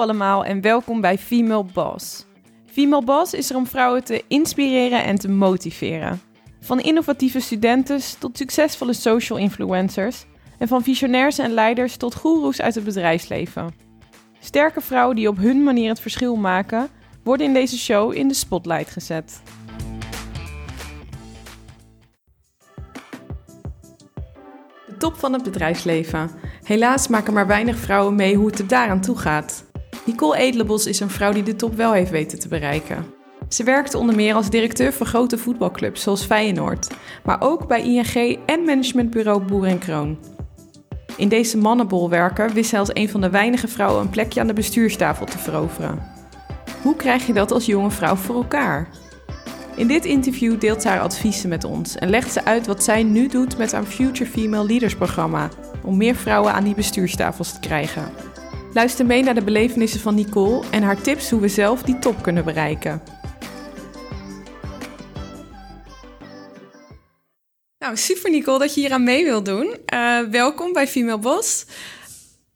Allemaal en welkom bij Female Boss. Female Boss is er om vrouwen te inspireren en te motiveren. Van innovatieve studenten tot succesvolle social influencers en van visionairs en leiders tot goeroes uit het bedrijfsleven. Sterke vrouwen die op hun manier het verschil maken, worden in deze show in de spotlight gezet. De top van het bedrijfsleven. Helaas maken maar weinig vrouwen mee hoe het er daaraan toe gaat. Nicole Edelbos is een vrouw die de top wel heeft weten te bereiken. Ze werkte onder meer als directeur van grote voetbalclubs zoals Feyenoord, maar ook bij ING en managementbureau Boer en Kroon. In deze mannenbolwerken wist zij als een van de weinige vrouwen een plekje aan de bestuurstafel te veroveren. Hoe krijg je dat als jonge vrouw voor elkaar? In dit interview deelt ze haar adviezen met ons en legt ze uit wat zij nu doet met haar Future Female Leaders programma om meer vrouwen aan die bestuurstafels te krijgen. Luister mee naar de belevenissen van Nicole en haar tips hoe we zelf die top kunnen bereiken. Nou, super Nicole dat je hier aan mee wilt doen. Uh, welkom bij Female Boss.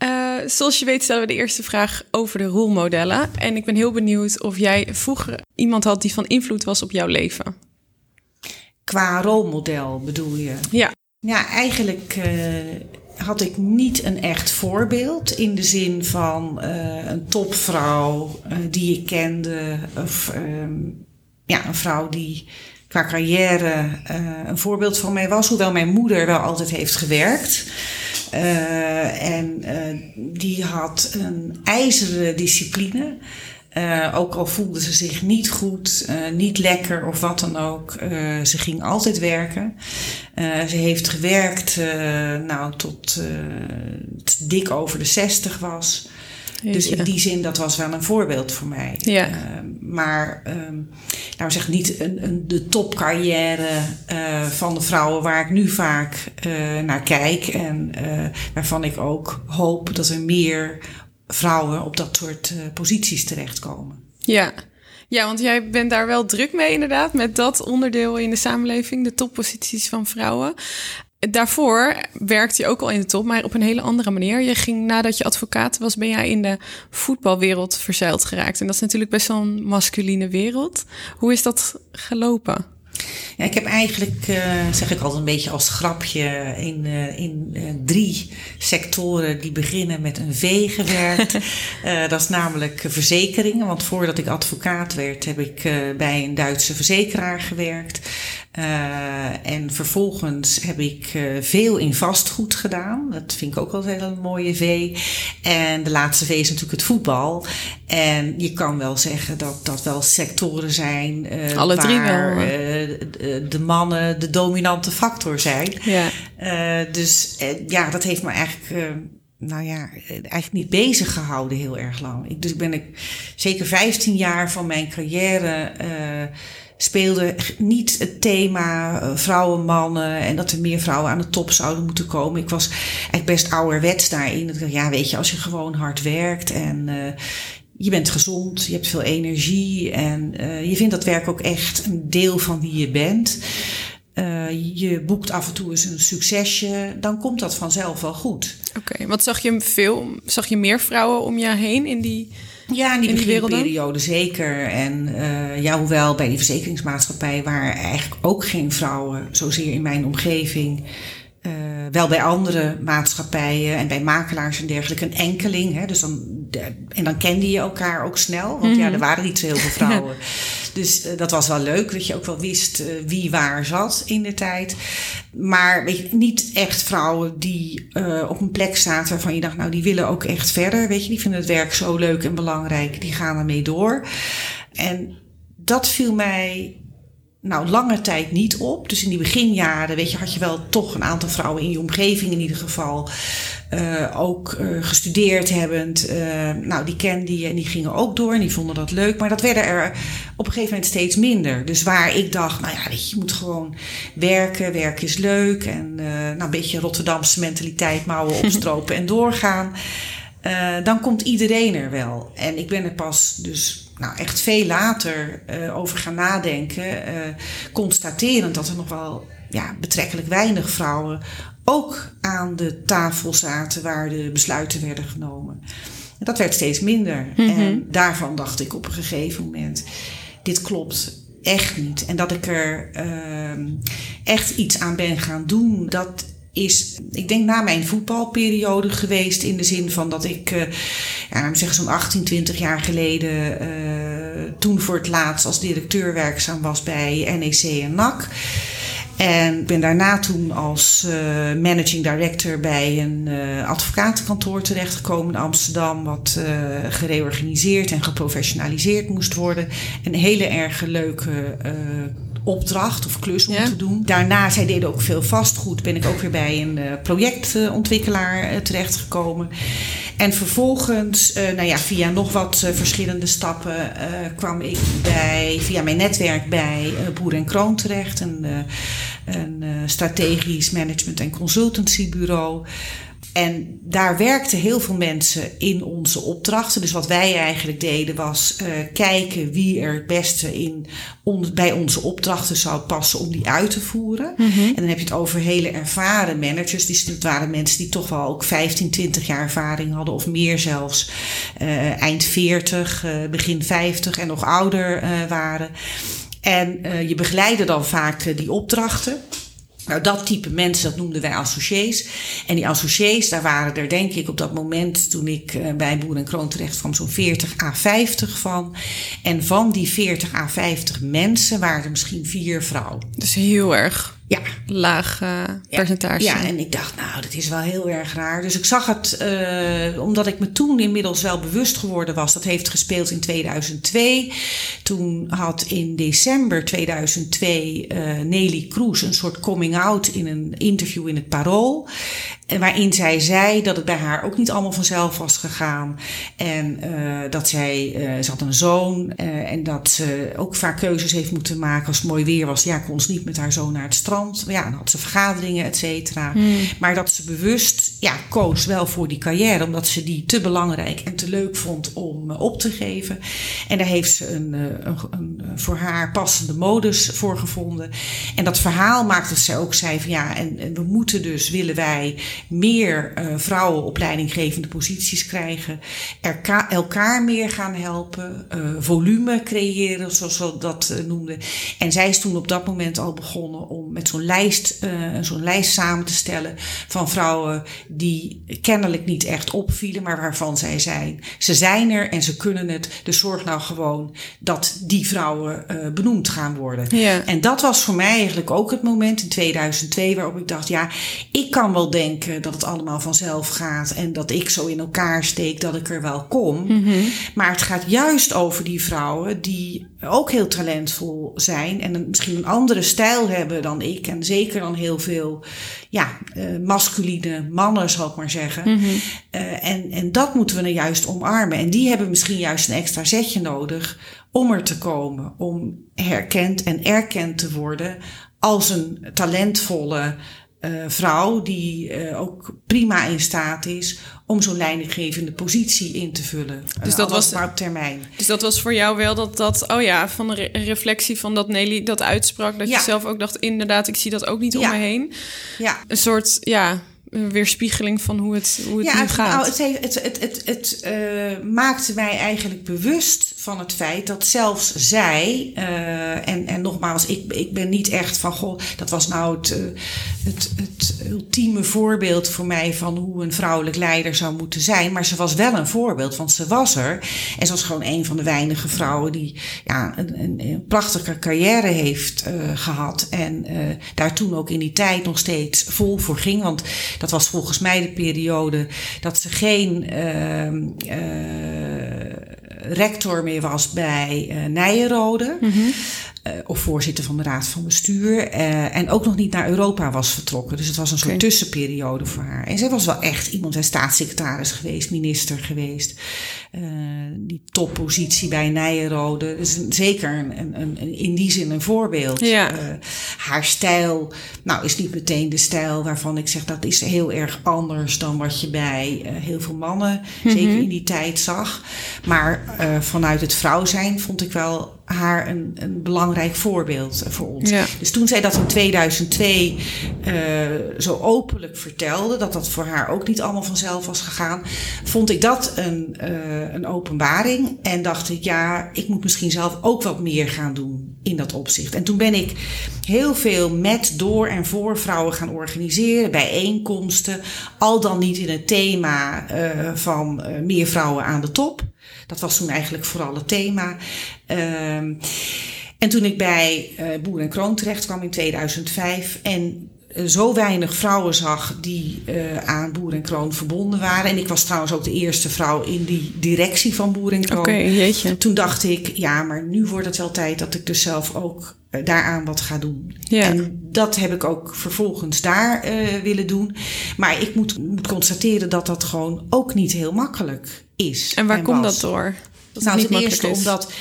Uh, zoals je weet stellen we de eerste vraag over de rolmodellen. En ik ben heel benieuwd of jij vroeger iemand had die van invloed was op jouw leven. Qua rolmodel bedoel je? Ja. Ja, eigenlijk uh, had ik niet een echt voorbeeld in de zin van uh, een topvrouw die ik kende. Of um, ja, een vrouw die qua carrière een voorbeeld van mij was. Hoewel mijn moeder wel altijd heeft gewerkt. En die had een ijzeren discipline. Uh, ook al voelde ze zich niet goed, niet lekker of wat dan ook. ze ging altijd werken. ze heeft gewerkt nou, tot het dik over de 60 was. Dus in die zin, dat was wel een voorbeeld voor mij. Ja. Maar, um, nou zeg niet een, een, de topcarrière van de vrouwen waar ik nu vaak naar kijk. En waarvan ik ook hoop dat er meer vrouwen op dat soort posities terechtkomen. Ja. Ja, want jij bent daar wel druk mee inderdaad, met dat onderdeel in de samenleving, de topposities van vrouwen. Daarvoor werkte je ook al in de top, maar op een hele andere manier. Je ging nadat je advocaat was, ben jij in de voetbalwereld verzeild geraakt. En dat is natuurlijk best wel een masculine wereld. Hoe is dat gelopen? Ja, ik heb eigenlijk, uh, zeg ik altijd een beetje als grapje, in, uh, in uh, drie sectoren die beginnen met een V gewerkt. dat is namelijk verzekeringen, want voordat ik advocaat werd heb ik bij een Duitse verzekeraar gewerkt. Uh, en vervolgens heb ik uh, veel in vastgoed gedaan. Dat vind ik ook wel een mooie V. En de laatste V is natuurlijk het voetbal. En je kan wel zeggen dat dat wel sectoren zijn. Uh, Alle waar, drie wel. de mannen de dominante factor zijn. Ja. dus ja, dat heeft me eigenlijk nou ja, eigenlijk niet bezig gehouden heel erg lang. Ik, dus ben ik zeker 15 jaar van mijn carrière speelde niet het thema uh, vrouwen, mannen en dat er meer vrouwen aan de top zouden moeten komen. Ik was eigenlijk best ouderwets daarin. Ja, weet je, als je gewoon hard werkt en uh, je bent gezond, je hebt veel energie en uh, je vindt dat werk ook echt een deel van wie je bent. Je boekt af en toe eens een succesje, dan komt dat vanzelf wel goed. Oké, okay, wat zag je veel? Zag je meer vrouwen om je heen in die ja, in die, in die beginperiode zeker. En uh, ja, hoewel bij die verzekeringsmaatschappij waren eigenlijk ook geen vrouwen zozeer in mijn omgeving. Uh, wel bij andere maatschappijen en bij makelaars en dergelijke een enkeling. Hè, dus dan, en dan kende je elkaar ook snel, want mm -hmm. ja, er waren niet zo heel veel vrouwen. dus uh, dat was wel leuk, dat je ook wel wist uh, wie waar zat in de tijd. Maar weet je, niet echt vrouwen die op een plek zaten waarvan je dacht, nou die willen ook echt verder. Weet je, die vinden het werk zo leuk en belangrijk, die gaan ermee door. En dat viel mij nou, lange tijd niet op. Dus in die beginjaren, weet je, had je wel toch een aantal vrouwen in je omgeving in ieder geval. Uh, ook uh, gestudeerd hebbend. Uh, nou, die kende je en die gingen ook door en die vonden dat leuk. Maar dat werden er op een gegeven moment steeds minder. Dus waar ik dacht, nou ja, weet je, je moet gewoon werken. Werk is leuk. En nou, een beetje Rotterdamse mentaliteit, mouwen opstropen en doorgaan. dan komt iedereen er wel. En ik ben er pas dus nou, echt veel later uh, over gaan nadenken, uh, constaterend dat er nog wel ja, betrekkelijk weinig vrouwen ook aan de tafel zaten waar de besluiten werden genomen. En dat werd steeds minder. En daarvan dacht ik op een gegeven moment: dit klopt echt niet. En dat ik er uh, echt iets aan ben gaan doen, dat is, ik denk na mijn voetbalperiode geweest. In de zin van dat ik, uh, ja, zeg zo'n 18, 20 jaar geleden, uh, toen voor het laatst als directeur werkzaam was bij NEC en NAC. En ben daarna toen als uh, managing director bij een uh, advocatenkantoor terechtgekomen in Amsterdam, wat gereorganiseerd en geprofessionaliseerd moest worden. Een hele erg leuke opdracht of klus om te doen. Daarna, zij deden ook veel vastgoed, ben ik ook weer bij een projectontwikkelaar terechtgekomen. En vervolgens, uh, nou ja, via nog wat verschillende stappen kwam ik bij, via mijn netwerk bij Boer en Kroon terecht. Een, een strategisch management en consultancybureau. En daar werkten heel veel mensen in onze opdrachten. Dus wat wij eigenlijk deden was uh, kijken wie er het beste in on, bij onze opdrachten zou passen om die uit te voeren. Mm -hmm. En dan heb je het over hele ervaren managers. Die, dat waren mensen die toch wel ook 15, 20 jaar ervaring hadden of meer zelfs. Uh, eind 40, uh, begin 50 en nog ouder waren. En je begeleidde dan vaak die opdrachten. Nou, dat type mensen, dat noemden wij associés. En die associés, daar waren er denk ik op dat moment toen ik uh, bij Boer en Kroon terecht kwam zo'n 40 à 50 van. En van die 40 à 50 mensen waren er misschien vier vrouwen. Dus heel erg ja. laag uh, percentage. Ja, en ik dacht, nou, dat is wel heel erg raar. Dus ik zag het, uh, omdat ik me toen inmiddels wel bewust geworden was. Dat heeft gespeeld in 2002. Toen had in december 2002 uh, Nelly Kroes een soort coming out in een interview in het Parool. Waarin zij zei dat het bij haar ook niet allemaal vanzelf was gegaan. En uh, dat zij, uh, ze had een zoon. Uh, en dat ze ook vaak keuzes heeft moeten maken als het mooi weer was. Ja, kon ze niet met haar zoon naar het strand. Ja, dan had ze vergaderingen, et cetera. Hmm. Maar dat ze bewust ja, koos wel voor die carrière. Omdat ze die te belangrijk en te leuk vond om op te geven. En daar heeft ze een, een, een voor haar passende modus voor gevonden. En dat verhaal maakte ze ook. Zei van ja, en, en we moeten dus, willen wij meer uh, vrouwen op leidinggevende posities krijgen, elkaar, meer gaan helpen, uh, volume creëren, zoals we dat uh, noemden. En zij is toen op dat moment al begonnen om met zo'n lijst, zo'n lijst samen te stellen van vrouwen die kennelijk niet echt opvielen, maar waarvan zij zijn. Ze zijn er en ze kunnen het, dus zorg nou gewoon dat die vrouwen benoemd gaan worden. Ja. En dat was voor mij eigenlijk ook het moment in 2002 waarop ik dacht, ja, ik kan wel denken dat het allemaal vanzelf gaat en dat ik zo in elkaar steek dat ik er wel kom. Mm -hmm. Maar het gaat juist over die vrouwen die ook heel talentvol zijn en een, misschien een andere stijl hebben dan ik. En zeker dan heel veel ja, uh, masculine mannen, zal ik maar zeggen. Mm -hmm. uh, en, en dat moeten we nou juist omarmen. En die hebben misschien juist een extra zetje nodig om er te komen, om herkend en erkend te worden als een talentvolle uh, vrouw die uh, ook prima in staat is om zo'n leidinggevende positie in te vullen. Dus dat was maar op termijn. Dus dat was voor jou wel dat dat oh ja van de re reflectie van dat Nelly dat uitsprak dat ja. je zelf ook dacht inderdaad ik zie dat ook niet om me heen. Ja. Een soort ja weerspiegeling van hoe het, hoe het ja, nu het, gaat. Nou, het, heeft, het, het, het, het uh, maakte mij eigenlijk bewust van het feit dat zelfs zij, uh, en, en nogmaals, ik, ik ben niet echt van, goh, dat was nou het, uh, het, het ultieme voorbeeld voor mij van hoe een vrouwelijk leider zou moeten zijn. Maar ze was wel een voorbeeld, want ze was er. En ze was gewoon een van de weinige vrouwen die ja, een, een, een prachtige carrière heeft gehad. En daar toen ook in die tijd nog steeds vol voor ging. Want dat was volgens mij de periode dat ze geen uh, uh, rector meer was bij uh, Nijenrode. -hmm. Of voorzitter van de raad van bestuur. en ook nog niet naar Europa was vertrokken. Dus het was een soort okay. tussenperiode voor haar. En zij was wel echt iemand, zij staatssecretaris geweest, minister geweest. die toppositie bij Nijenrode. Dus zeker een, een, in die zin een voorbeeld. Ja. haar stijl, nou is niet meteen de stijl waarvan ik zeg dat is heel erg anders dan wat je bij heel veel mannen, mm -hmm. zeker in die tijd, zag. Maar vanuit het vrouw zijn vond ik wel haar een, een belangrijk voorbeeld voor ons. Dus toen zij dat in 2002 uh, zo openlijk vertelde, dat dat voor haar ook niet allemaal vanzelf was gegaan, vond ik dat een, uh, een openbaring. En dacht ik, ja, ik moet misschien zelf ook wat meer gaan doen in dat opzicht. En toen ben ik heel veel met, door en voor vrouwen gaan organiseren, bijeenkomsten, al dan niet in het thema uh, van meer vrouwen aan de top. Dat was toen eigenlijk vooral het thema. Ehm, en toen ik bij uh, Boer en Kroon terecht kwam in 2005 en uh, zo weinig vrouwen zag die uh, aan Boer en Kroon verbonden waren. En ik was trouwens ook de eerste vrouw in die directie van Boer en Kroon. Oké, okay, jeetje. Toen dacht ik, ja, maar nu wordt het wel tijd dat ik dus zelf ook daaraan wat ga doen. Ja. En dat heb ik ook vervolgens daar willen doen. Maar ik moet, moet constateren dat dat gewoon ook niet heel makkelijk is. En waar en komt was. dat door? Dat nou, ten eerste omdat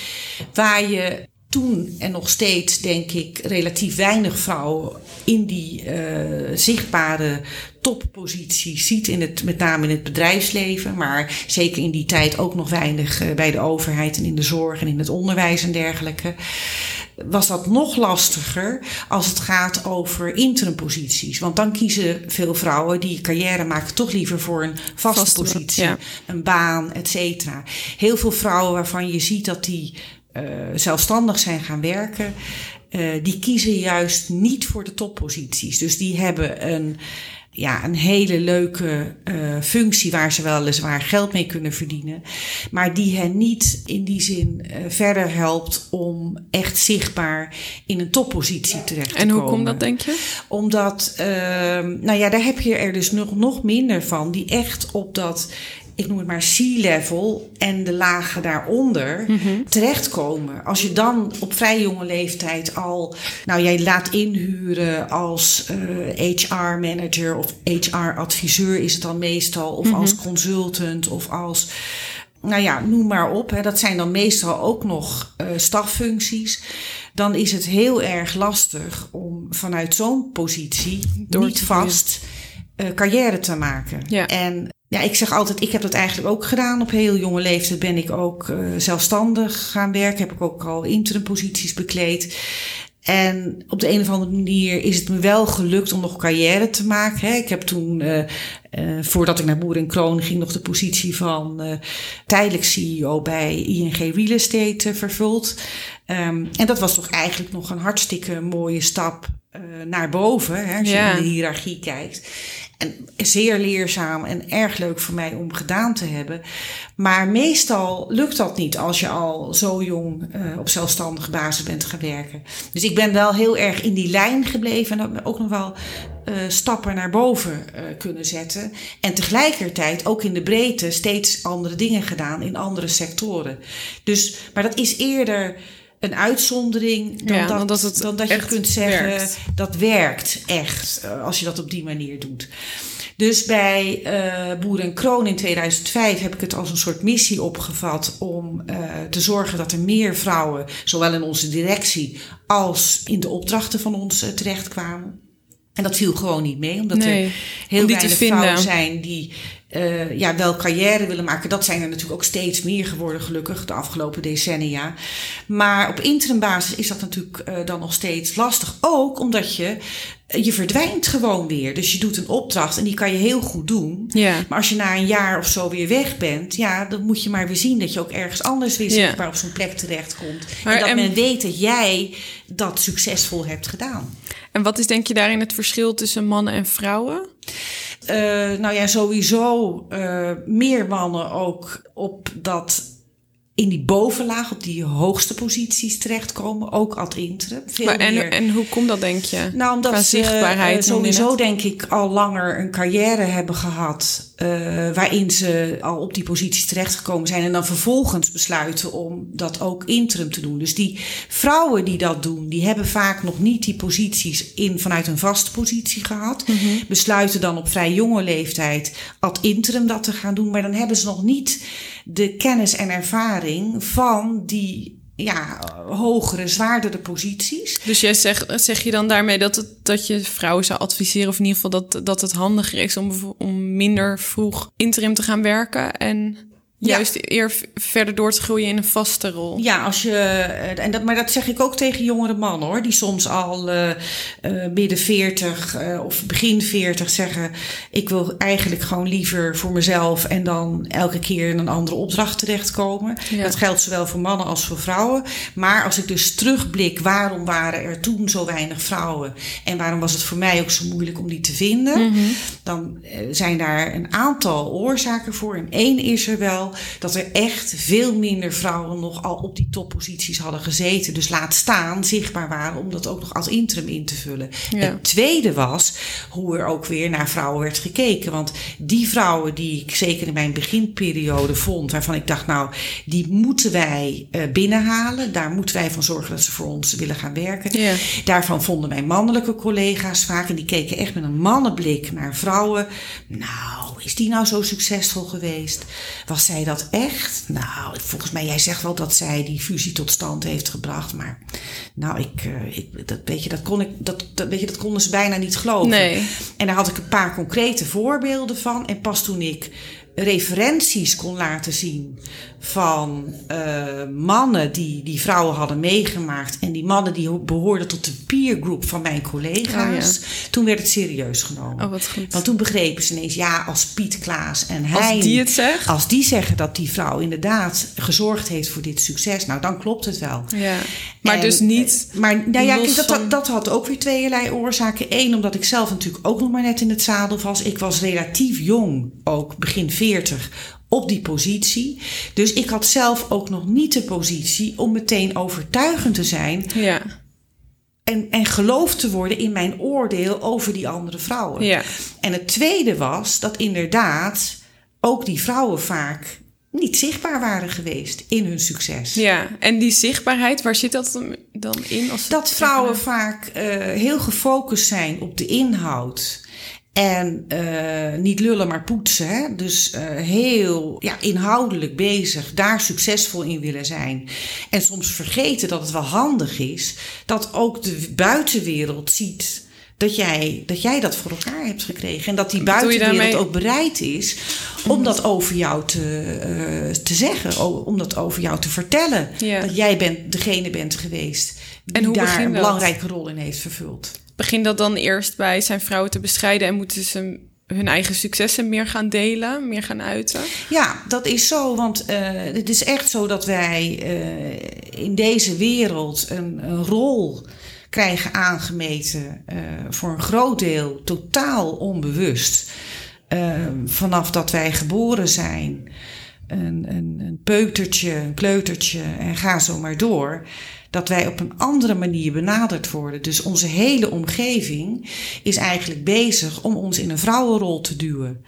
waar je toen en nog steeds, denk ik, relatief weinig vrouwen in die uh, zichtbare toppositie ziet, in het, met name in het bedrijfsleven, maar zeker in die tijd ook nog weinig uh, bij de overheid en in de zorg en in het onderwijs en dergelijke was dat nog lastiger als het gaat over interimposities. Want dan kiezen veel vrouwen die carrière maken toch liever voor een vaste, vaste positie, ja. een baan, et cetera. Heel veel vrouwen waarvan je ziet dat die zelfstandig zijn gaan werken, uh, die kiezen juist niet voor de topposities. Dus die hebben een ja, een hele leuke uh, functie waar ze weliswaar geld mee kunnen verdienen. Maar die hen niet in die zin uh, verder helpt om echt zichtbaar in een toppositie terecht te komen. En hoe komt dat, denk je? Omdat, uh, nou ja, daar heb je er dus nog, nog minder van die echt op dat ik noem het maar C-level en de lagen daaronder mm -hmm. terechtkomen. Als je dan op vrij jonge leeftijd al, nou jij laat inhuren als uh, HR-manager of HR-adviseur is het dan meestal, of mm -hmm. als consultant of als, nou ja, noem maar op. Hè, dat zijn dan meestal ook nog uh, staffuncties. Dan is het heel erg lastig om vanuit zo'n positie Door niet vast uh, carrière te maken. Ja. En ja, ik zeg altijd, ik heb dat eigenlijk ook gedaan. Op heel jonge leeftijd ben ik ook uh, zelfstandig gaan werken. Heb ik ook al interimposities bekleed. En op de een of andere manier is het me wel gelukt om nog carrière te maken. Hè. Ik heb toen, uh, uh, voordat ik naar Boer en Kroon ging, nog de positie van tijdelijk CEO bij ING Real Estate vervuld. Um, en dat was toch eigenlijk nog een hartstikke mooie stap naar boven, hè, als ja. je in de hiërarchie kijkt. En zeer leerzaam en erg leuk voor mij om gedaan te hebben. Maar meestal lukt dat niet als je al zo jong uh, op zelfstandige basis bent gaan werken. Dus ik ben wel heel erg in die lijn gebleven en ook nog wel uh, stappen naar boven uh, kunnen zetten. En tegelijkertijd ook in de breedte steeds andere dingen gedaan in andere sectoren. Dus, maar dat is eerder een uitzondering dan, ja, dat, dat, het dan dat je kunt zeggen werkt. dat werkt echt als je dat op die manier doet. Dus bij uh, Boer en Kroon in 2005 heb ik het als een soort missie opgevat om uh, te zorgen dat er meer vrouwen, zowel in onze directie als in de opdrachten van ons uh, terechtkwamen. En dat viel gewoon niet mee, omdat nee, er heel om weinig vrouwen zijn die uh, ja, wel carrière willen maken. Dat zijn er natuurlijk ook steeds meer geworden, gelukkig, de afgelopen decennia. Maar op interimbasis is dat natuurlijk uh, dan nog steeds lastig. Ook omdat je, je verdwijnt gewoon weer. Dus je doet een opdracht en die kan je heel goed doen. Ja. Maar als je na een jaar of zo weer weg bent, ja, dan moet je maar weer zien dat je ook ergens anders weer zichtbaar ja. op zo'n plek terechtkomt. Maar, en dat en, men weet dat jij dat succesvol hebt gedaan. En wat is denk je daarin het verschil tussen mannen en vrouwen? Uh, nou ja, sowieso uh, meer mannen ook op dat in die bovenlaag, op die hoogste posities terechtkomen, ook ad interim. Veel maar en, meer. en hoe komt dat, denk je? Nou, omdat Qua ze uh, sowieso, denk ik, al langer een carrière hebben gehad. Uh, waarin ze al op die posities terechtgekomen zijn. En dan vervolgens besluiten om dat ook interim te doen. Dus die vrouwen die dat doen, die hebben vaak nog niet die posities in, vanuit een vaste positie gehad. Mm -hmm. Besluiten dan op vrij jonge leeftijd ad interim dat te gaan doen. Maar dan hebben ze nog niet de kennis en ervaring van die ja, hogere, zwaardere posities. Dus jij zegt, zeg je dan daarmee dat, het, dat je vrouwen zou adviseren, of in ieder geval dat, dat het handiger is om, om minder vroeg interim te gaan werken en Juist eer verder door te groeien in een vaste rol. Ja, als je, eh, en dat, maar dat zeg ik ook tegen jongere mannen hoor, die soms al uh, uh, midden 40 uh, of begin 40 zeggen: Ik wil eigenlijk gewoon liever voor mezelf en dan elke keer in een andere opdracht terechtkomen. Ja. Dat geldt zowel voor mannen als voor vrouwen. Maar als ik dus terugblik, waarom waren er toen zo weinig vrouwen en waarom was het voor mij ook zo moeilijk om die te vinden, mm -hmm. dan zijn daar een aantal oorzaken voor. En één is er wel dat er echt veel minder vrouwen nog al op die topposities hadden gezeten. Dus laat staan zichtbaar waren om dat ook nog als interim in te vullen. Ja. Het tweede was hoe er ook weer naar vrouwen werd gekeken. Want die vrouwen die ik zeker in mijn beginperiode vond, waarvan ik dacht, nou, die moeten wij uh, binnenhalen. Daar moeten wij van zorgen dat ze voor ons willen gaan werken. Ja. Daarvan vonden mijn mannelijke collega's vaak, en die keken echt met een mannenblik naar vrouwen. Nou, is die nou zo succesvol geweest? Was zij dat echt? Nou, volgens mij, jij zegt wel dat zij die fusie tot stand heeft gebracht. Maar nou, ik, uh, ik dat, weet je, dat, kon ik, dat, dat, weet je, dat konden ze bijna niet geloven. Nee. En daar had ik een paar concrete voorbeelden van. En pas toen ik referenties kon laten zien van uh, mannen die die vrouwen hadden meegemaakt. En die mannen die behoorden tot de peer group van mijn collega's. Oh, ja. Toen werd het serieus genomen. Oh, wat goed. Want toen begrepen ze ineens, ja, als Piet Klaas en hij. Als die het zegt? Als die zeggen dat die vrouw inderdaad gezorgd heeft voor dit succes. Nou, dan klopt het wel. Ja. Maar en, dus niet. Maar nou ja, dat, dat, dat had ook weer tweeërlei oorzaken. Eén, omdat ik zelf natuurlijk ook nog maar net in het zadel was. Ik was relatief jong, ook begin 40 op die positie. Dus ik had zelf ook nog niet de positie om meteen overtuigend te zijn. Ja. En, en geloofd te worden in mijn oordeel over die andere vrouwen. Ja. En het tweede was dat inderdaad ook die vrouwen vaak niet zichtbaar waren geweest in hun succes. Ja, en die zichtbaarheid, waar zit dat dan in? Als dat vrouwen vaak uh, heel gefocust zijn op de inhoud. En uh, niet lullen, maar poetsen. Hè? Dus uh, heel ja, inhoudelijk bezig, daar succesvol in willen zijn. En soms vergeten dat het wel handig is dat ook de buitenwereld ziet dat jij, dat jij dat voor elkaar hebt gekregen. En dat die buitenwereld ook bereid is om dat over jou te, uh, te zeggen, om dat over jou te vertellen. Ja. Dat jij bent, degene bent geweest die en hoe daar een belangrijke rol in heeft vervuld. Begint dat dan eerst bij zijn vrouwen te bestrijden en moeten ze hun eigen successen meer gaan delen, meer gaan uiten? Ja, dat is zo. Want uh, het is echt zo dat wij uh, in deze wereld een, een rol krijgen aangemeten. Uh, voor een groot deel totaal onbewust. vanaf dat wij geboren zijn. Een, een, een peutertje, een kleutertje en ga zo maar door dat wij op een andere manier benaderd worden. Dus onze hele omgeving is eigenlijk bezig om ons in een vrouwenrol te duwen.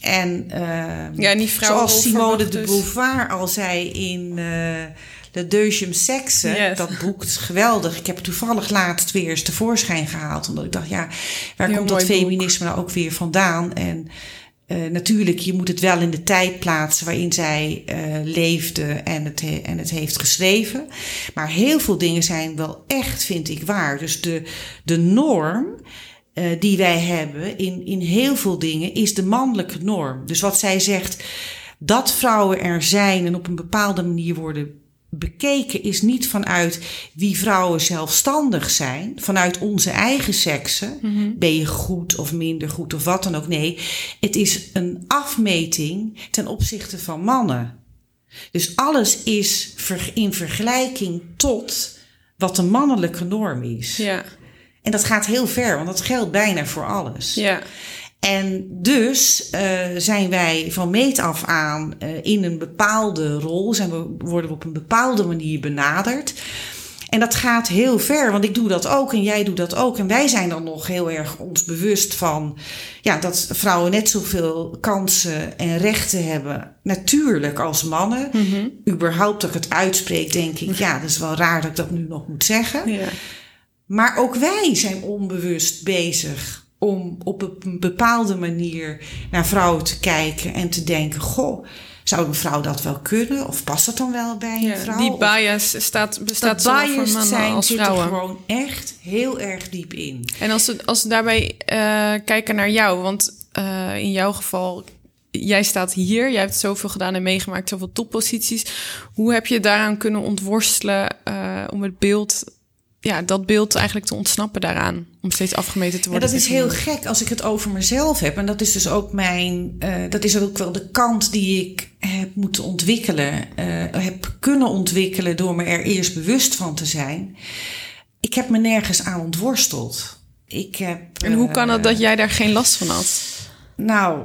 En, uh, ja, die zoals Simone de Beauvoir al zei in uh, De Deuxième Sexe, Yes. dat boek is geweldig. Ik heb het toevallig laatst weer eens tevoorschijn gehaald. Omdat ik dacht, ja, waar Heel komt dat boek. feminisme nou ook weer vandaan? En uh, natuurlijk, je moet het wel in de tijd plaatsen waarin zij uh, leefde en het, he- en het heeft geschreven. Maar heel veel dingen zijn wel echt, vind ik, waar. Dus de, de norm uh, die wij hebben in, in heel veel dingen is de mannelijke norm. Dus wat zij zegt, dat vrouwen er zijn en op een bepaalde manier worden bekeken is niet vanuit wie vrouwen zelfstandig zijn, vanuit onze eigen seksen. Mhm. Ben je goed of minder goed of wat dan ook? Nee, het is een afmeting ten opzichte van mannen. Dus alles is in vergelijking tot wat de mannelijke norm is. Ja, En dat gaat heel ver, want dat geldt bijna voor alles. ja, En dus uh, zijn wij van meet af aan uh, in een bepaalde rol, zijn we, worden we op een bepaalde manier benaderd. En dat gaat heel ver, want ik doe dat ook en jij doet dat ook. En wij zijn dan nog heel erg ons bewust van ja, dat vrouwen net zoveel kansen en rechten hebben, natuurlijk als mannen. Mhm. Überhaupt dat ik het uitspreek, denk ik, ja, dat is wel raar dat ik dat nu nog moet zeggen. ja. Maar ook wij zijn onbewust bezig om op een bepaalde manier naar vrouwen te kijken en te denken: Goh, zou een vrouw dat wel kunnen? Of past dat dan wel bij een ja. vrouw? Die bias staat, bestaat zowel voor mannen zijn als zit er vrouwen. gewoon echt heel erg diep in. En als we, als we daarbij eh, kijken naar jou, want eh, in jouw geval jij staat hier, jij hebt zoveel gedaan en meegemaakt, zoveel topposities. Hoe heb je daaraan kunnen ontworstelen uh, om het beeld, ja, dat beeld eigenlijk te ontsnappen daaraan? Om steeds afgemeten te worden? Ja, dat is heel gek als ik het over mezelf heb. En dat is dus ook mijn, uh, dat is ook wel de kant die ik heb moeten ontwikkelen, uh, heb kunnen ontwikkelen door me er eerst bewust van te zijn. Ik heb me nergens aan ontworsteld. Ik heb, en hoe kan het dat jij daar geen last van had? Nou,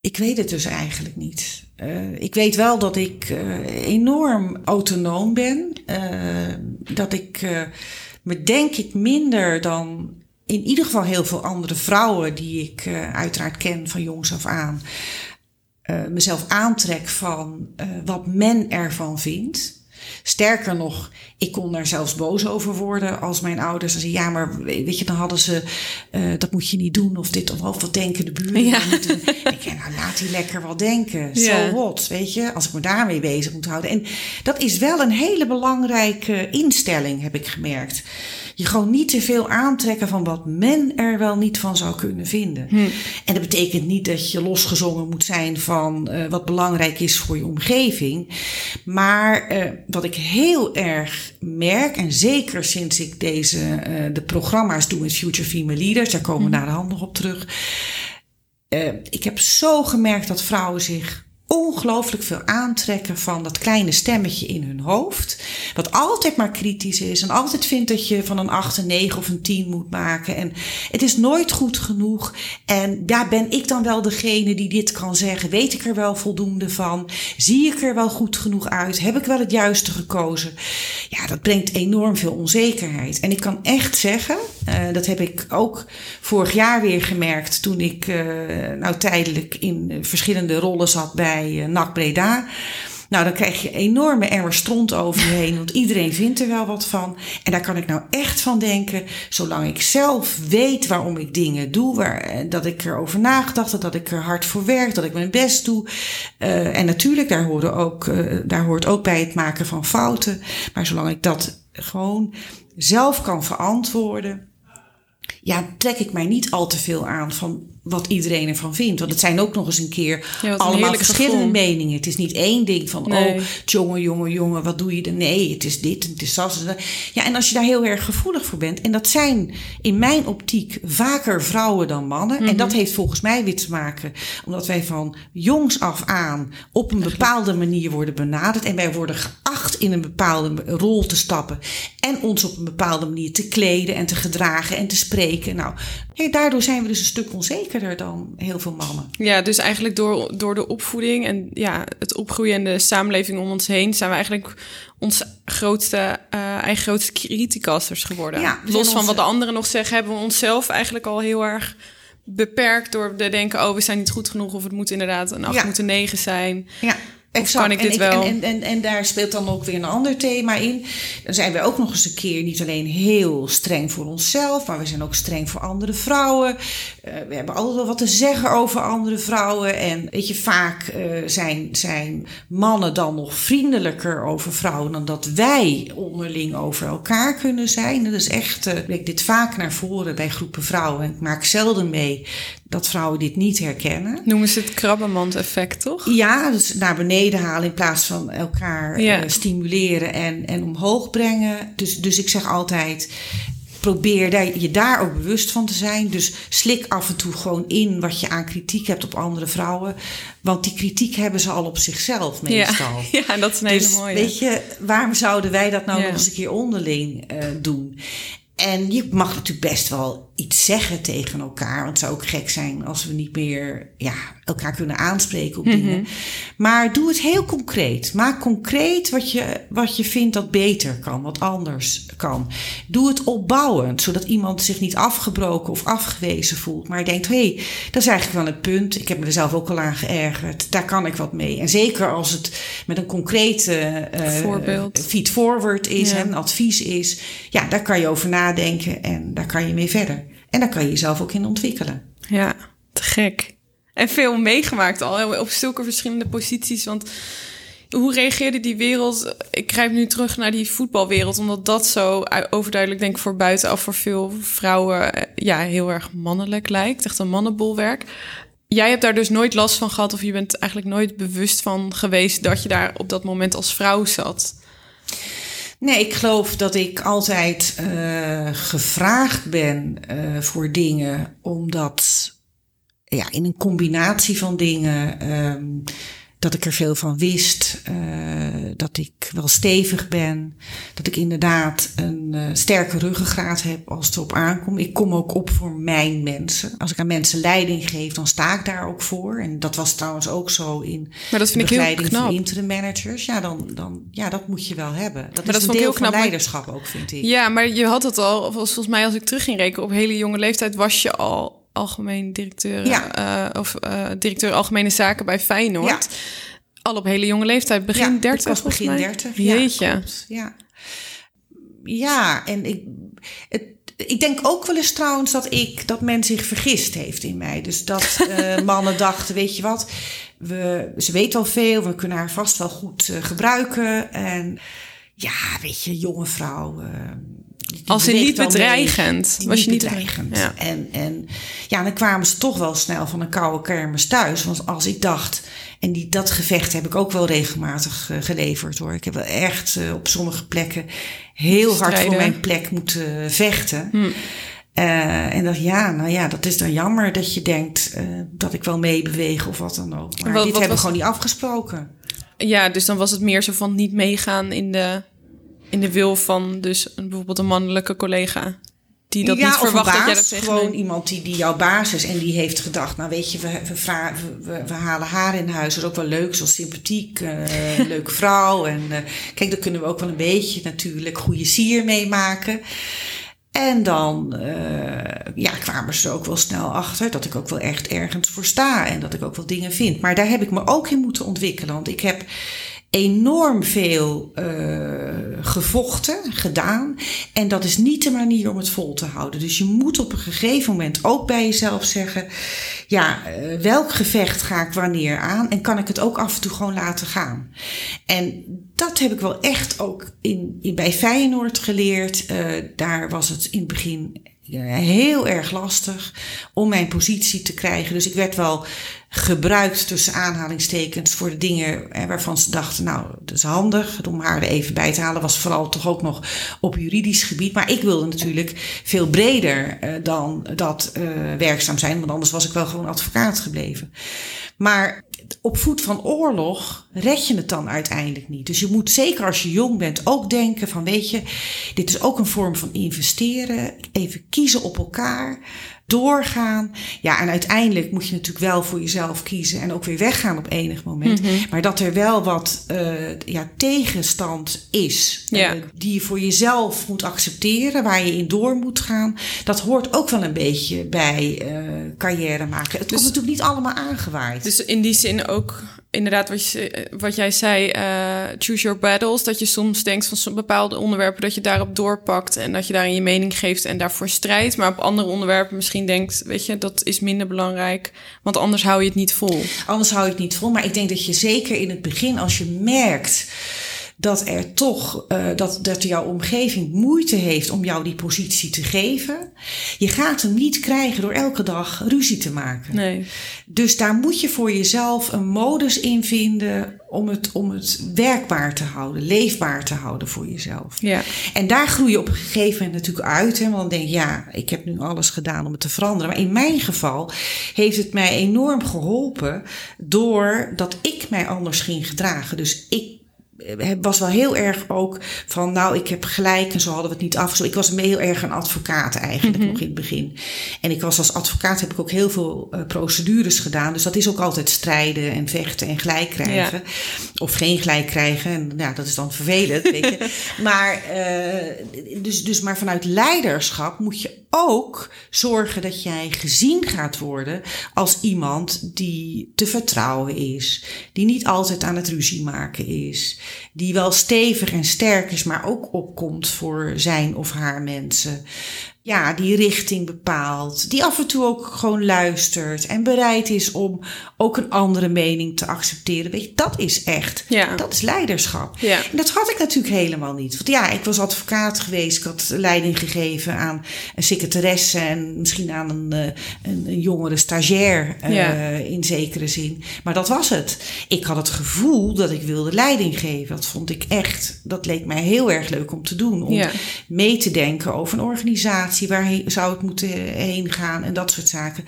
ik weet het dus eigenlijk niet. Uh, ik weet wel dat ik uh, enorm autonoom ben. Uh, dat ik me denk ik minder dan in ieder geval heel veel andere vrouwen die ik uiteraard ken van jongs af aan. mezelf aantrek van wat men ervan vindt. Sterker nog, ik kon daar zelfs boos over worden als mijn ouders zeiden: Ja, maar weet je, dan hadden ze, uh, dat moet je niet doen, of dit of, wat denken de buren. Ja. Moeten, ik denk, nou laat die lekker wel denken. Zo ja. what, weet je, als ik me daarmee bezig moet houden. En dat is wel een hele belangrijke instelling, heb ik gemerkt je gewoon niet te veel aantrekken van wat men er wel niet van zou kunnen vinden. Hm. En dat betekent niet dat je losgezongen moet zijn van uh, wat belangrijk is voor je omgeving. Maar uh, wat ik heel erg merk, en zeker sinds ik deze, uh, de programma's doe met Future Female Leaders, daar komen we hm. naar de hand nog op terug. ik heb zo gemerkt dat vrouwen zich ongelooflijk veel aantrekken van dat kleine stemmetje in hun hoofd. Wat altijd maar kritisch is en altijd vindt dat je van een 8, een 9 of een 10 moet maken. En het is nooit goed genoeg. En daar ben ik dan wel degene die dit kan zeggen. Weet ik er wel voldoende van? Zie ik er wel goed genoeg uit? Heb ik wel het juiste gekozen? Ja, dat brengt enorm veel onzekerheid. En ik kan echt zeggen, uh, dat heb ik ook vorig jaar weer gemerkt toen ik uh, nou tijdelijk in verschillende rollen zat bij bij NAC Breda. Nou, dan krijg je enorme emmer stront over je heen, want iedereen vindt er wel wat van. En daar kan ik nou echt van denken, zolang ik zelf weet waarom ik dingen doe, waar, eh, dat ik erover nagedacht heb, dat ik er hard voor werk, dat ik mijn best doe. Uh, en natuurlijk, daar, ook, daar hoort ook bij het maken van fouten. Maar zolang ik dat gewoon zelf kan verantwoorden, ja, trek ik mij niet al te veel aan van wat iedereen ervan vindt. Want het zijn ook nog eens een keer allemaal verschillende meningen. Het is niet één ding van, oh, jongen, jongen, jongen, wat doe je dan? Nee, het is dit, het is dat. Ja, en als je daar heel erg gevoelig voor bent, en dat zijn in mijn optiek vaker vrouwen dan mannen. En mhm. dat heeft volgens mij weer te maken omdat wij van jongs af aan op een bepaalde manier worden benaderd. En wij worden geacht in een bepaalde rol te stappen. En ons op een bepaalde manier te kleden en te gedragen en te spreken. Nou, daardoor zijn we dus een stuk onzekerder dan heel veel mannen. Ja, dus eigenlijk door, door de opvoeding en ja, het opgroeien en de samenleving om ons heen zijn we eigenlijk ons grootste, uh, eigen grootste criticasters geworden. Ja, Los van wat de anderen nog zeggen, hebben we onszelf eigenlijk al heel erg beperkt door te denken: oh, we zijn niet goed genoeg, of het moet inderdaad een 8 ja. moet een 9 zijn. Ja. Exact. Kan ik dit en, wel? En, en, en, daar speelt dan ook weer een ander thema in. Dan zijn we ook nog eens een keer niet alleen heel streng voor onszelf, maar we zijn ook streng voor andere vrouwen. Uh, we hebben altijd wel wat te zeggen over andere vrouwen. En weet je, vaak uh, zijn, zijn mannen dan nog vriendelijker over vrouwen dan dat wij onderling over elkaar kunnen zijn. Dat is echt, uh, ik dit vaak naar voren bij groepen vrouwen. En ik maak zelden mee dat vrouwen dit niet herkennen. Noemen ze het krabbenmand-effect, toch? Ja, dus naar beneden halen in plaats van elkaar ja. uh, stimuleren en, en omhoog brengen. Dus, dus ik zeg altijd. Probeer daar, je daar ook bewust van te zijn. Dus slik af en toe gewoon in wat je aan kritiek hebt op andere vrouwen. Want die kritiek hebben ze al op zichzelf meestal. Ja, ja dat is een dus, hele mooie. Weet je, waarom zouden wij dat nou nog eens een keer onderling uh, doen? En je mag natuurlijk best wel iets zeggen tegen elkaar. Want het zou ook gek zijn als we niet meer ja, elkaar kunnen aanspreken op mhm. dingen. Maar doe het heel concreet. Maak concreet wat je, wat je vindt dat beter kan, wat anders kan. Doe het opbouwend, zodat iemand zich niet afgebroken of afgewezen voelt. Maar denkt, hé, hey, dat is eigenlijk wel een punt. Ik heb me er zelf ook al aan geërgerd. Daar kan ik wat mee. En zeker als het met een concrete uh, Voorbeeld. feed forward is, ja. een advies is. Ja, daar kan je over nadenken en daar kan je mee verder. En daar kan je jezelf ook in ontwikkelen. Ja, te gek. En veel meegemaakt al op zulke verschillende posities. Want hoe reageerde die wereld? Ik grijp nu terug naar die voetbalwereld, omdat dat zo overduidelijk, denk ik, voor buitenaf voor veel vrouwen ja, heel erg mannelijk lijkt. Echt een mannenbolwerk. jij hebt daar dus nooit last van gehad, of je bent eigenlijk nooit bewust van geweest dat je daar op dat moment als vrouw zat. Nee, ik geloof dat ik altijd uh, gevraagd ben uh, voor dingen, omdat ja, in een combinatie van dingen. Um, dat ik er veel van wist, uh, dat ik wel stevig ben, dat ik inderdaad een uh, sterke ruggengraat heb als het erop aankomt. Ik kom ook op voor mijn mensen. Als ik aan mensen leiding geef, dan sta ik daar ook voor. En dat was trouwens ook zo in maar dat vind ik heel knap. van interim managers. Ja, dan, dan, ja, dat moet je wel hebben. Dat maar is dat een deel van leiderschap ook, vind ik. Ja, maar je had het al, volgens mij als ik terug ging rekenen, op hele jonge leeftijd was je al algemeen directeur, ja. uh, of uh, directeur algemene zaken bij Feyenoord. Ja. Al op hele jonge leeftijd, begin ja, 30. was begin 30. Jeetje. Ja, ja. ja, en ik, het, ik denk ook wel eens trouwens dat ik dat men zich vergist heeft in mij. Dus dat uh, mannen dachten, weet je wat, we, ze weet al veel, we kunnen haar vast wel goed gebruiken. En ja, weet je, jonge vrouw als in niet bedreigend. was je niet bedreigend. Ja. En, en ja, dan kwamen ze toch wel snel van een koude kermis thuis. Want als ik dacht, en die, dat gevecht heb ik ook wel regelmatig uh, geleverd hoor. Ik heb wel echt uh, op sommige plekken heel hard voor mijn plek moeten vechten. Hm. Uh, en dacht, ja, nou ja, dat is dan jammer dat je denkt dat ik wel meebeweeg of wat dan ook. Maar wat, dit hebben we gewoon niet afgesproken. Ja, dus dan was het meer zo van niet meegaan in de in de wil van dus een, bijvoorbeeld een mannelijke collega. Die dat niet verwacht dat jij dat Gewoon iemand die, die jouw baas is en die heeft gedacht... nou weet je, we, we, we, we halen haar in huis. Dat is ook wel leuk, zo sympathiek, uh, leuke vrouw. En uh, kijk, daar kunnen we ook wel een beetje natuurlijk goede sier meemaken. En dan uh, ja, kwamen ze er ook wel snel achter dat ik ook wel echt ergens voor sta. En dat ik ook wel dingen vind. Maar daar heb ik me ook in moeten ontwikkelen. Want ik heb enorm veel uh, gevochten, gedaan. En dat is niet de manier om het vol te houden. Dus je moet op een gegeven moment ook bij jezelf zeggen: ja, uh, welk gevecht ga ik wanneer aan? En kan ik het ook af en toe gewoon laten gaan? En dat heb ik wel echt ook in, in bij Feyenoord geleerd. Uh, daar was het in het begin heel erg lastig om mijn positie te krijgen. Dus ik werd wel gebruikt tussen aanhalingstekens voor de dingen waarvan ze dachten, nou, dat is handig om haar er even bij te halen. Was vooral toch ook nog op juridisch gebied. Maar ik wilde natuurlijk veel breder uh, dan dat uh, werkzaam zijn, want anders was ik wel gewoon advocaat gebleven. Maar op voet van oorlog red je het dan uiteindelijk niet. Dus je moet zeker als je jong bent ook denken van weet je, dit is ook een vorm van investeren. Even kiezen op elkaar doorgaan. Ja, en uiteindelijk moet je natuurlijk wel voor jezelf kiezen en ook weer weggaan op enig moment. Mm -hmm. Maar dat er wel wat uh, ja, tegenstand is, ja. uh, die je voor jezelf moet accepteren, waar je in door moet gaan. Dat hoort ook wel een beetje bij uh, carrière maken. Het dus, komt natuurlijk niet allemaal aangewaaid. Dus in die zin ook inderdaad wat, je, wat jij zei, uh, choose your battles. Dat je soms denkt van bepaalde onderwerpen dat je daarop doorpakt en dat je daarin je mening geeft en daarvoor strijdt. Maar op andere onderwerpen misschien denkt, weet je, dat is minder belangrijk, want anders hou je het niet vol. Anders hou je het niet vol, maar ik denk dat je zeker in het begin, als je merkt dat er toch, uh, dat, dat jouw omgeving moeite heeft om jou die positie te geven. Je gaat hem niet krijgen door elke dag ruzie te maken. Nee. Dus daar moet je voor jezelf een modus in vinden om het, om het werkbaar te houden, leefbaar te houden voor jezelf. Ja. En daar groei je op een gegeven moment natuurlijk uit. Hè, want dan denk je, ja, ik heb nu alles gedaan om het te veranderen. Maar in mijn geval heeft het mij enorm geholpen doordat ik mij anders ging gedragen. Dus ik was wel heel erg ook van, nou, ik heb gelijk en zo hadden we het niet af. Zo, ik was heel erg een advocaat eigenlijk mm -hmm. nog in het begin. En ik was als advocaat heb ik ook heel veel uh, procedures gedaan. Dus dat is ook altijd strijden en vechten en gelijk krijgen. Ja. Of geen gelijk krijgen. En ja, dat is dan vervelend, weet je. Maar, uh, dus, dus maar vanuit leiderschap moet je ook zorgen dat jij gezien gaat worden als iemand die te vertrouwen is. Die niet altijd aan het ruzie maken is die wel stevig en sterk is, maar ook opkomt voor zijn of haar mensen. Ja, die richting bepaalt. Die af en toe ook gewoon luistert en bereid is om ook een andere mening te accepteren. Weet je, dat is echt. Ja. Dat is leiderschap. Ja. En dat had ik natuurlijk helemaal niet. Want ja, ik was advocaat geweest. Ik had leiding gegeven aan een secretaresse en misschien aan een, eh, een, een jongere stagiair uh, Ja. in zekere zin. Maar dat was het. Ik had het gevoel dat ik wilde leiding geven. Dat vond ik echt, dat leek mij heel erg leuk om te doen. Om mee te denken over een organisatie. Waar zou het moeten heen gaan en dat soort zaken.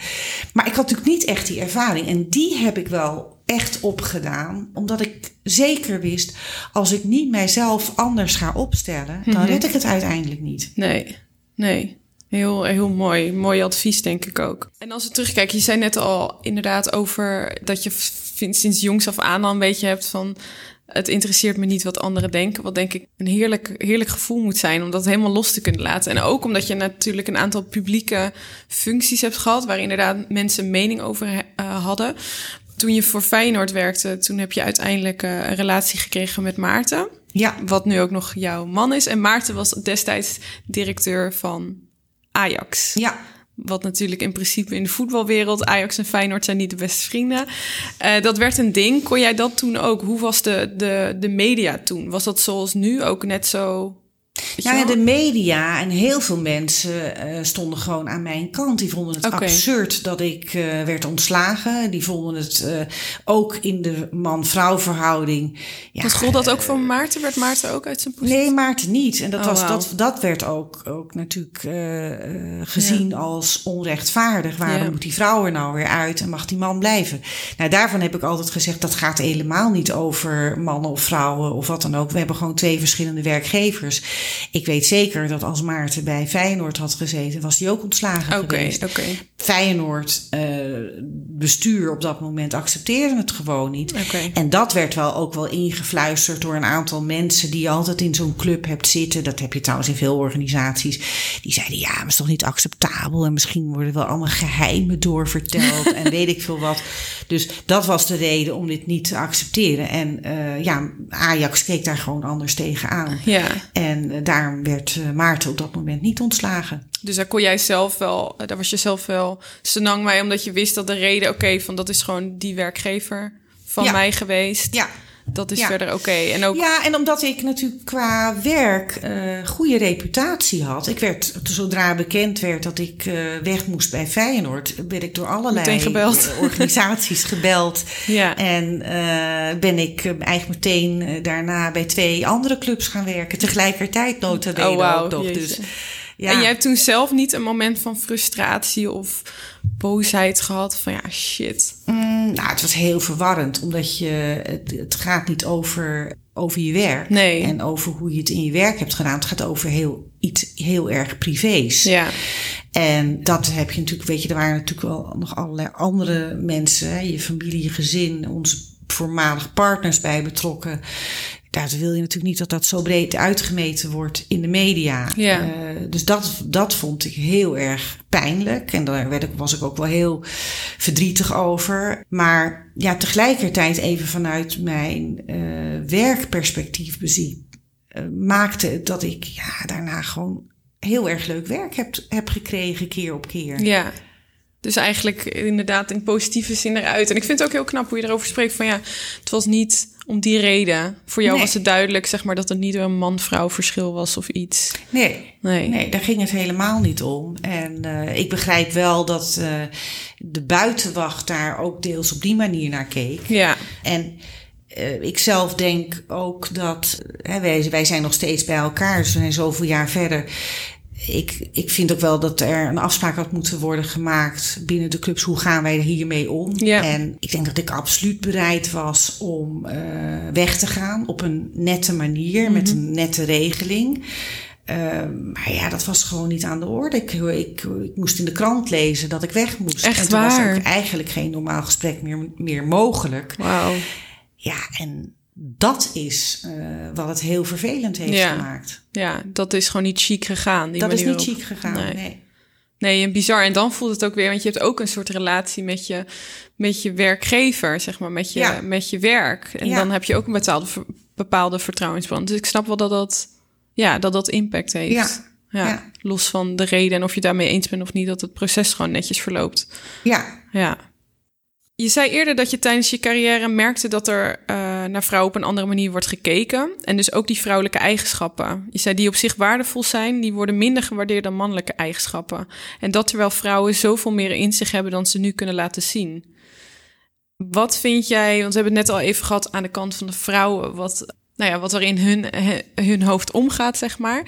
Maar ik had natuurlijk niet echt die ervaring. En die heb ik wel echt opgedaan. Omdat ik zeker wist, als ik niet mijzelf anders ga opstellen, dan red ik het uiteindelijk niet. Nee, nee. Heel, heel mooi. Mooi advies, denk ik ook. En als we terugkijken, je zei net al inderdaad over dat je sinds jongs af aan al een beetje hebt van het interesseert me niet wat anderen denken. Wat denk ik een heerlijk, heerlijk gevoel moet zijn om dat helemaal los te kunnen laten. En ook omdat je natuurlijk een aantal publieke functies hebt gehad waar inderdaad mensen een mening over uh, hadden. Toen je voor Feyenoord werkte, toen heb je uiteindelijk uh, een relatie gekregen met Maarten. Ja. Wat nu ook nog jouw man is. En Maarten was destijds directeur van Ajax. Ja. Wat natuurlijk in principe in de voetbalwereld, Ajax en Feyenoord zijn niet de beste vrienden. Uh, dat werd een ding. Kon jij dat toen ook? Hoe was de, de, de media toen? Was dat zoals nu ook net zo? Ja, ja, de media en heel veel mensen uh, stonden gewoon aan mijn kant. Die vonden het okay. absurd dat ik uh, werd ontslagen. Die vonden het uh, ook in de man-vrouw verhouding. Ja, dus gold dat ook voor Maarten? Werd Maarten ook uit zijn positie? Nee, Maarten niet. En dat, oh, was, wow. dat, dat werd ook, ook natuurlijk gezien ja. als onrechtvaardig. Waarom ja. moet die vrouw er nou weer uit en mag die man blijven? Nou, daarvan heb ik altijd gezegd, dat gaat helemaal niet over mannen of vrouwen of wat dan ook. We hebben gewoon twee verschillende werkgevers. Ik weet zeker dat als Maarten bij Feyenoord had gezeten, was hij ook ontslagen okay, geweest. Okay. Feyenoord uh, bestuur op dat moment accepteerde het gewoon niet. Okay. En dat werd wel ook wel ingefluisterd door een aantal mensen die je altijd in zo'n club hebt zitten. Dat heb je trouwens in veel organisaties. Die zeiden ja, maar is toch niet acceptabel en misschien worden wel allemaal geheimen doorverteld en weet ik veel wat. Dus dat was de reden om dit niet te accepteren. En uh, ja, Ajax keek daar gewoon anders tegenaan. Ja. En uh, daarom werd uh, Maarten op dat moment niet ontslagen. Dus daar kon jij zelf wel, daar was je zelf wel senang mee, omdat je wist dat de reden, oké, okay, van dat is gewoon die werkgever van ja. mij geweest. Ja. Dat is ja. verder oké. Okay. En ook... Ja, en omdat ik natuurlijk qua werk uh, goede reputatie had. Ik werd, zodra bekend werd dat ik uh, weg moest bij Feyenoord, werd ik door allerlei gebeld. organisaties gebeld. Ja. En uh, ben ik eigenlijk meteen daarna bij twee andere clubs gaan werken. Tegelijkertijd nota bene oh, wow. ook nog. Jeetje. Dus, ja. En jij hebt toen zelf niet een moment van frustratie of boosheid gehad van ja, shit. Mm, nou, het was heel verwarrend, omdat je, het, het gaat niet over, over je werk. Nee. En over hoe je het in je werk hebt gedaan. Het gaat over heel, iets heel erg privés. Ja. En dat heb je natuurlijk, weet je, er waren natuurlijk wel nog allerlei andere mensen, je familie, je gezin, onze voormalig partners bij betrokken. Daar wil je natuurlijk niet dat dat zo breed uitgemeten wordt in de media. Ja. Uh, dus dat, dat vond ik heel erg pijnlijk. En daar werd ik, was ik ook wel heel verdrietig over. Maar ja, tegelijkertijd even vanuit mijn uh, werkperspectief bezien. Uh, maakte het dat ik ja, daarna gewoon heel erg leuk werk heb, heb gekregen keer op keer. Ja. Dus eigenlijk inderdaad in positieve zin eruit. En ik vind het ook heel knap hoe je erover spreekt van ja, het was niet om die reden. Voor jou Nee. was het duidelijk, zeg maar, dat het niet een man-vrouw verschil was of iets. Nee, Nee. nee, daar ging het helemaal niet om. En uh, ik begrijp wel dat uh, de buitenwacht daar ook deels op die manier naar keek. Ja, En uh, ik zelf denk ook dat, hè, wij, wij zijn nog steeds bij elkaar, dus we zijn zoveel jaar verder. Ik, ik vind ook wel dat er een afspraak had moeten worden gemaakt binnen de clubs. Hoe gaan wij hiermee om? Ja. En ik denk dat ik absoluut bereid was om uh, weg te gaan op een nette manier, met een nette regeling. Uh, maar ja, dat was gewoon niet aan de orde. Ik, ik, ik moest in de krant lezen dat ik weg moest. Echt en toen waar? was ook eigenlijk geen normaal gesprek meer, meer mogelijk. wauw. Ja, en dat is uh, wat het heel vervelend heeft Ja. gemaakt. Ja, dat is gewoon niet chic gegaan. Die Dat is niet op. chic gegaan, Nee. nee. Nee, en bizar. En dan voelt het ook weer, want je hebt ook een soort relatie met je, met je werkgever, zeg maar, met je, Ja. met je werk. En Ja. dan heb je ook een bepaalde, bepaalde vertrouwensband. Dus ik snap wel dat dat, ja, dat dat impact heeft. Ja. Ja, Los van de reden en of je daarmee eens bent of niet, dat het proces gewoon netjes verloopt. Ja. Ja. Je zei eerder dat je tijdens je carrière merkte dat er uh, naar vrouwen op een andere manier wordt gekeken. En dus ook die vrouwelijke eigenschappen. Je zei die op zich waardevol zijn, die worden minder gewaardeerd dan mannelijke eigenschappen. En dat terwijl vrouwen zoveel meer in zich hebben dan ze nu kunnen laten zien. Wat vind jij, want we hebben het net al even gehad aan de kant van de vrouwen, wat nou ja, wat er in hun, hun hoofd omgaat, zeg maar.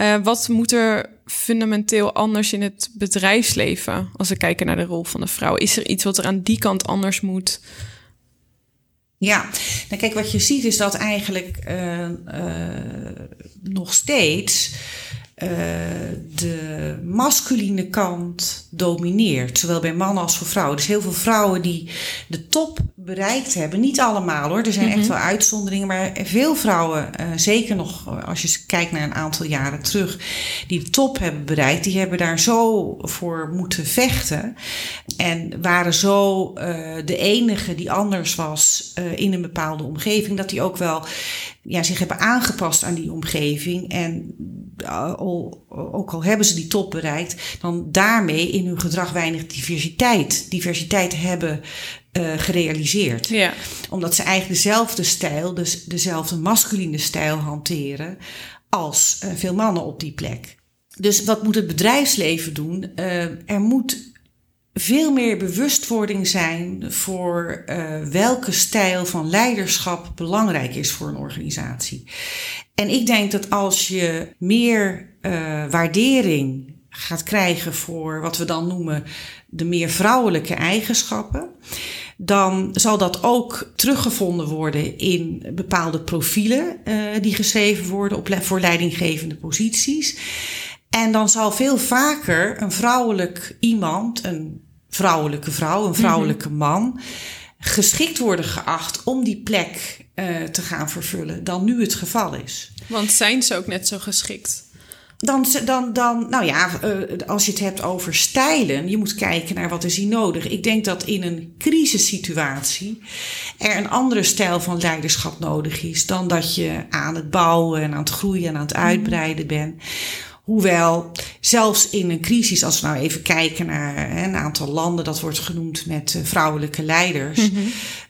Uh, wat moet er fundamenteel anders in het bedrijfsleven als we kijken naar de rol van de vrouw? Is er iets wat er aan die kant anders moet? Ja, nou kijk, wat je ziet is dat eigenlijk uh, uh, nog steeds uh, de masculine kant domineert. Zowel bij mannen als voor vrouwen. Dus heel veel vrouwen die de top bereikt hebben. Niet allemaal hoor, er zijn echt mhm. wel uitzonderingen. Maar veel vrouwen, uh, zeker nog als je kijkt naar een aantal jaren terug, die de top hebben bereikt, die hebben daar zo voor moeten vechten. En waren zo uh, de enige die anders was in een bepaalde omgeving, dat die ook wel ja, zich hebben aangepast aan die omgeving. En al, ook al hebben ze die top bereikt, dan daarmee in hun gedrag weinig diversiteit, diversiteit hebben uh, gerealiseerd. Ja. Omdat ze eigenlijk dezelfde stijl, dus dezelfde masculine stijl hanteren als uh, veel mannen op die plek. Dus wat moet het bedrijfsleven doen? Uh, er moet veel meer bewustwording zijn voor uh, welke stijl van leiderschap belangrijk is voor een organisatie. En ik denk dat als je meer uh, waardering gaat krijgen voor wat we dan noemen de meer vrouwelijke eigenschappen, dan zal dat ook teruggevonden worden in bepaalde profielen uh, die geschreven worden op, voor leidinggevende posities. En dan zal veel vaker een vrouwelijk iemand, een vrouwelijke vrouw, een vrouwelijke mhm. man, geschikt worden geacht om die plek uh, te gaan vervullen dan nu het geval is. Want zijn ze ook net zo geschikt? Dan, dan, dan, nou ja, uh, als je het hebt over stijlen, je moet kijken naar wat is hier nodig. Ik denk dat in een crisissituatie er een andere stijl van leiderschap nodig is dan dat je aan het bouwen en aan het groeien en aan het mhm. uitbreiden bent. Hoewel zelfs in een crisis, als we nou even kijken naar een aantal landen, dat wordt genoemd met eh, vrouwelijke leiders. Mhm.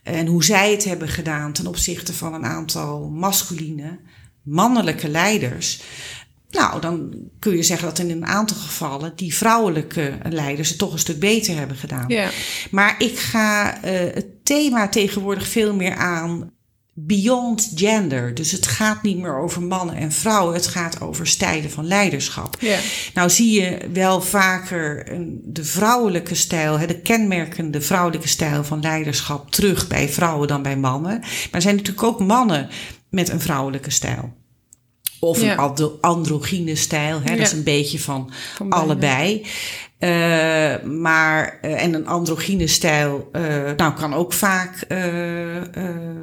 En hoe zij het hebben gedaan ten opzichte van een aantal masculine, mannelijke leiders. Nou, dan kun je zeggen dat in een aantal gevallen die vrouwelijke leiders het toch een stuk beter hebben gedaan. Ja. Maar ik ga uh, het thema tegenwoordig veel meer aan beyond gender. Dus het gaat niet meer over mannen en vrouwen, het gaat over stijlen van leiderschap. Ja. Nou zie je wel vaker de vrouwelijke stijl, de kenmerkende vrouwelijke stijl van leiderschap terug bij vrouwen dan bij mannen. Maar er zijn natuurlijk ook mannen met een vrouwelijke stijl. Of een androgyne stijl. Hè? Dat is een beetje van, van allebei. Uh, maar, uh, en een androgyne stijl, uh, nou, kan ook vaak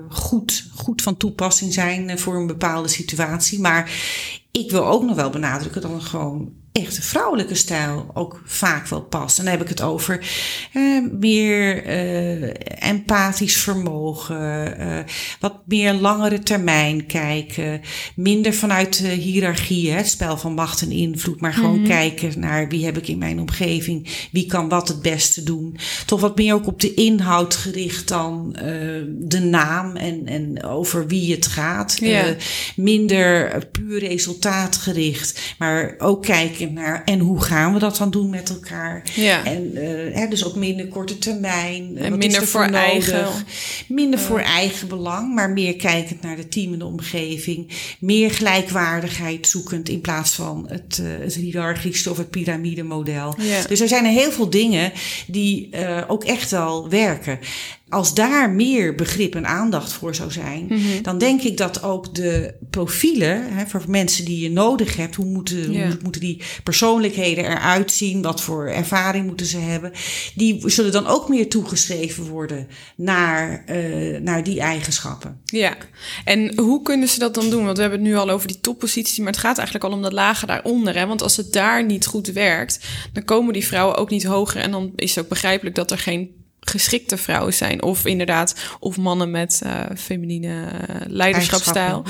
goed, goed van toepassing zijn voor een bepaalde situatie. Maar ik wil ook nog wel benadrukken dat het gewoon echt een vrouwelijke stijl ook vaak wel past. En dan heb ik het over uh, meer uh, empathisch vermogen, uh, wat meer langere termijn kijken, minder vanuit de hiërarchie, het spel van macht en invloed, maar gewoon mm -hmm. kijken naar wie heb ik in mijn omgeving, wie kan wat het beste doen. Toch wat meer ook op de inhoud gericht dan de naam en, en over wie het gaat. Ja. minder puur resultaatgericht, maar ook kijken naar en hoe gaan we dat dan doen met elkaar. Ja. En uh, hè, dus ook minder korte termijn. En minder voor nodig? eigen. Minder voor eigen belang, maar meer kijkend naar de team en de omgeving. Meer gelijkwaardigheid zoekend in plaats van het, uh, het hiërarchische of het piramidemodel. Ja. Dus er zijn er heel veel dingen die ook echt wel werken als daar meer begrip en aandacht voor zou zijn, mm -hmm. dan denk ik dat ook de profielen hè, voor mensen die je nodig hebt, hoe moeten, hoe moeten die persoonlijkheden eruit zien, wat voor ervaring moeten ze hebben, die zullen dan ook meer toegeschreven worden naar, uh, naar die eigenschappen. Ja, en hoe kunnen ze dat dan doen? Want we hebben het nu al over die topposities, maar het gaat eigenlijk al om dat lager daaronder. Hè? Want als het daar niet goed werkt, dan komen die vrouwen ook niet hoger en dan is het ook begrijpelijk dat er geen geschikte vrouwen zijn. Of inderdaad, of mannen met uh, feminine leiderschapstijl.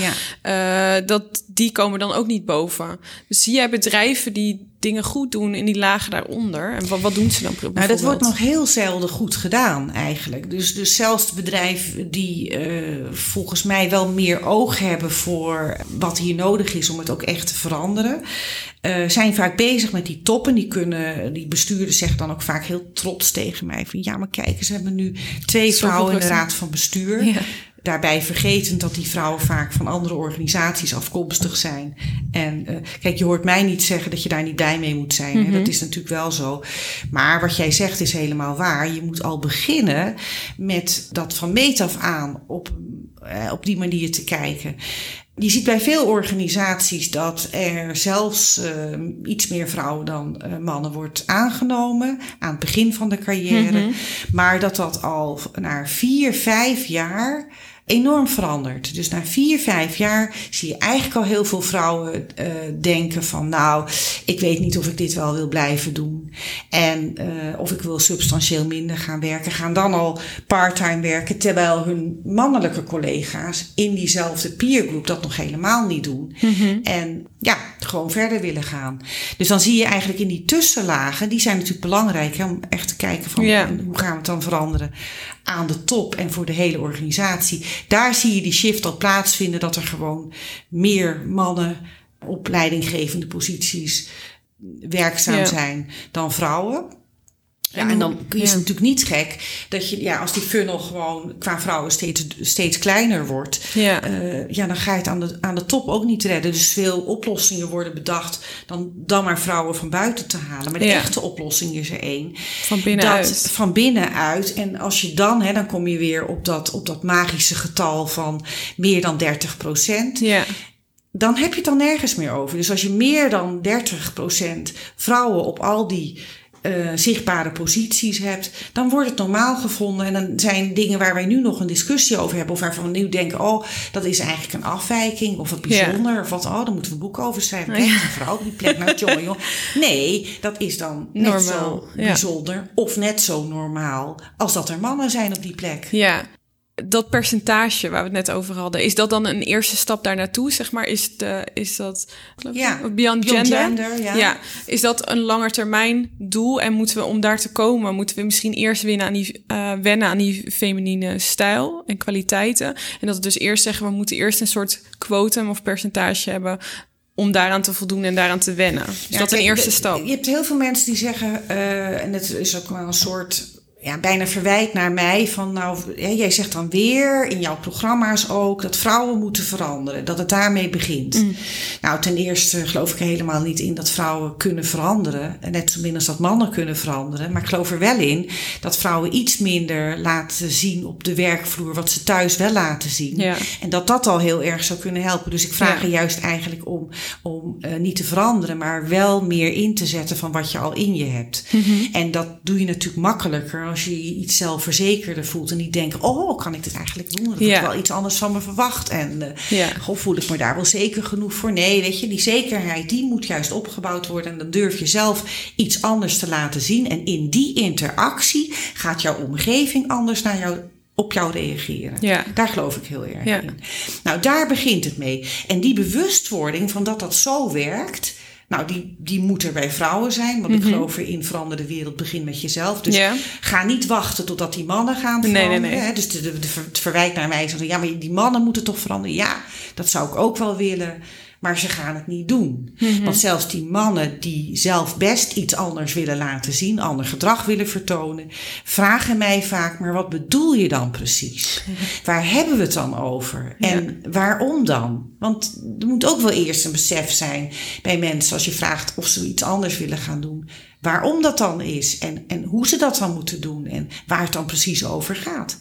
Ja. Uh, dat, die komen dan ook niet boven. Dus zie jij bedrijven die dingen goed doen in die lagen daaronder? En wat, wat doen ze dan Nou, dat wordt nog heel zelden goed gedaan eigenlijk. Dus, dus zelfs bedrijven die uh, volgens mij wel meer oog hebben voor wat hier nodig is om het ook echt te veranderen. Uh, zijn vaak bezig met die toppen. Die kunnen, die bestuurders zeggen dan ook vaak heel trots tegen mij: van ja, maar kijk, ze hebben nu twee vrouwen in de raad van bestuur. Ja. Daarbij vergetend dat die vrouwen vaak van andere organisaties afkomstig zijn. En uh, kijk, je hoort mij niet zeggen dat je daar niet blij mee moet zijn. Mm -hmm. Dat is natuurlijk wel zo. Maar wat jij zegt is helemaal waar. Je moet al beginnen met dat van meet af aan op, uh, op die manier te kijken. Je ziet bij veel organisaties dat er zelfs uh, iets meer vrouwen dan uh, mannen wordt aangenomen aan het begin van de carrière. Mm -hmm. Maar dat dat al na vier, vijf jaar enorm veranderd. Dus na vier, vijf jaar zie je eigenlijk al heel veel vrouwen uh, denken van nou, ik weet niet of ik dit wel wil blijven doen. En uh, of ik wil substantieel minder gaan werken. Gaan dan al parttime werken, terwijl hun mannelijke collega's in diezelfde peergroep dat nog helemaal niet doen. Mm -hmm. En ja, gewoon verder willen gaan. Dus dan zie je eigenlijk in die tussenlagen, die zijn natuurlijk belangrijk hè, om echt te kijken van yeah. hoe gaan we het dan veranderen aan de top en voor de hele organisatie. Daar zie je die shift al plaatsvinden dat er gewoon meer mannen op leidinggevende posities werkzaam ja. zijn dan vrouwen. Ja, en dan is het natuurlijk niet gek dat je, ja, als die funnel gewoon qua vrouwen steeds, steeds kleiner wordt, ja. Uh, ja, dan ga je het aan de, aan de top ook niet redden. Dus veel oplossingen worden bedacht dan, dan maar vrouwen van buiten te halen. Maar de ja. echte oplossing is er één. Van binnenuit. Van binnenuit. En als je dan, hè, dan kom je weer op dat, op dat magische getal van meer dan 30 procent. Ja dan heb je het dan nergens meer over. Dus als je meer dan 30% vrouwen op al die uh, zichtbare posities hebt, dan wordt het normaal gevonden. En dan zijn dingen waar wij nu nog een discussie over hebben, of waarvan we nu denken: oh, dat is eigenlijk een afwijking, of wat bijzonder, ja. of wat, oh, dan moeten we een boek over schrijven. Een vrouw op die plek, nou, jongen, jongen. Nee, dat is dan net normaal. zo bijzonder, ja. of net zo normaal als dat er mannen zijn op die plek. Ja, dat percentage waar we het net over hadden, is dat dan een eerste stap daar naartoe? Zeg maar, is, de, is dat ja, beyond gender? gender ja. ja. Is dat een langetermijn doel? En moeten we om daar te komen, moeten we misschien eerst winnen aan die, uh, wennen aan die feminine stijl en kwaliteiten? En dat we dus eerst zeggen, we moeten eerst een soort quotum of percentage hebben om daaraan te voldoen en daaraan te wennen. Is ja, dat een eerste stap? Je hebt heel veel mensen die zeggen, uh, en het is ook wel een soort ja, bijna verwijt naar mij van nou, jij zegt dan weer in jouw programma's ook dat vrouwen moeten veranderen, dat het daarmee begint. Mm. Nou, ten eerste geloof ik helemaal niet in dat vrouwen kunnen veranderen, net zo min als dat mannen kunnen veranderen, maar ik geloof er wel in dat vrouwen iets minder laten zien op de werkvloer wat ze thuis wel laten zien. Ja. En dat dat al heel erg zou kunnen helpen. Dus ik vraag ja. er juist eigenlijk om, om uh, niet te veranderen, maar wel meer in te zetten van wat je al in je hebt. Mm -hmm. En dat doe je natuurlijk makkelijker als je je iets zelfverzekerder voelt en niet denkt: oh, kan ik dit eigenlijk doen? Dat ja. wordt wel iets anders van me verwacht. En uh, ja. goh, voel ik me daar wel zeker genoeg voor? Nee, weet je, die zekerheid die moet juist opgebouwd worden. En dan durf je zelf iets anders te laten zien. En in die interactie gaat jouw omgeving anders naar jou op jou reageren. Ja. Daar geloof ik heel erg ja. in. Nou, daar begint het mee. En die bewustwording van dat dat zo werkt. Nou, die, die moet er bij vrouwen zijn. Want Mhm. mm -hmm. ik geloof in verander de wereld, begin met jezelf. Dus ga niet wachten totdat die mannen gaan nee, veranderen. Nee, nee. Hè? Dus de, de, de, het verwijt naar mij. Zo, ja, maar die mannen moeten toch veranderen? Ja, dat zou ik ook wel willen. Maar ze gaan het niet doen. Mhm. Mm -hmm. Want zelfs die mannen die zelf best iets anders willen laten zien, ander gedrag willen vertonen, vragen mij vaak: maar wat bedoel je dan precies? Mhm. Waar hebben we het dan over? Ja. En waarom dan? Want er moet ook wel eerst een besef zijn bij mensen als je vraagt of ze iets anders willen gaan doen. Waarom dat dan is en, en hoe ze dat dan moeten doen en waar het dan precies over gaat.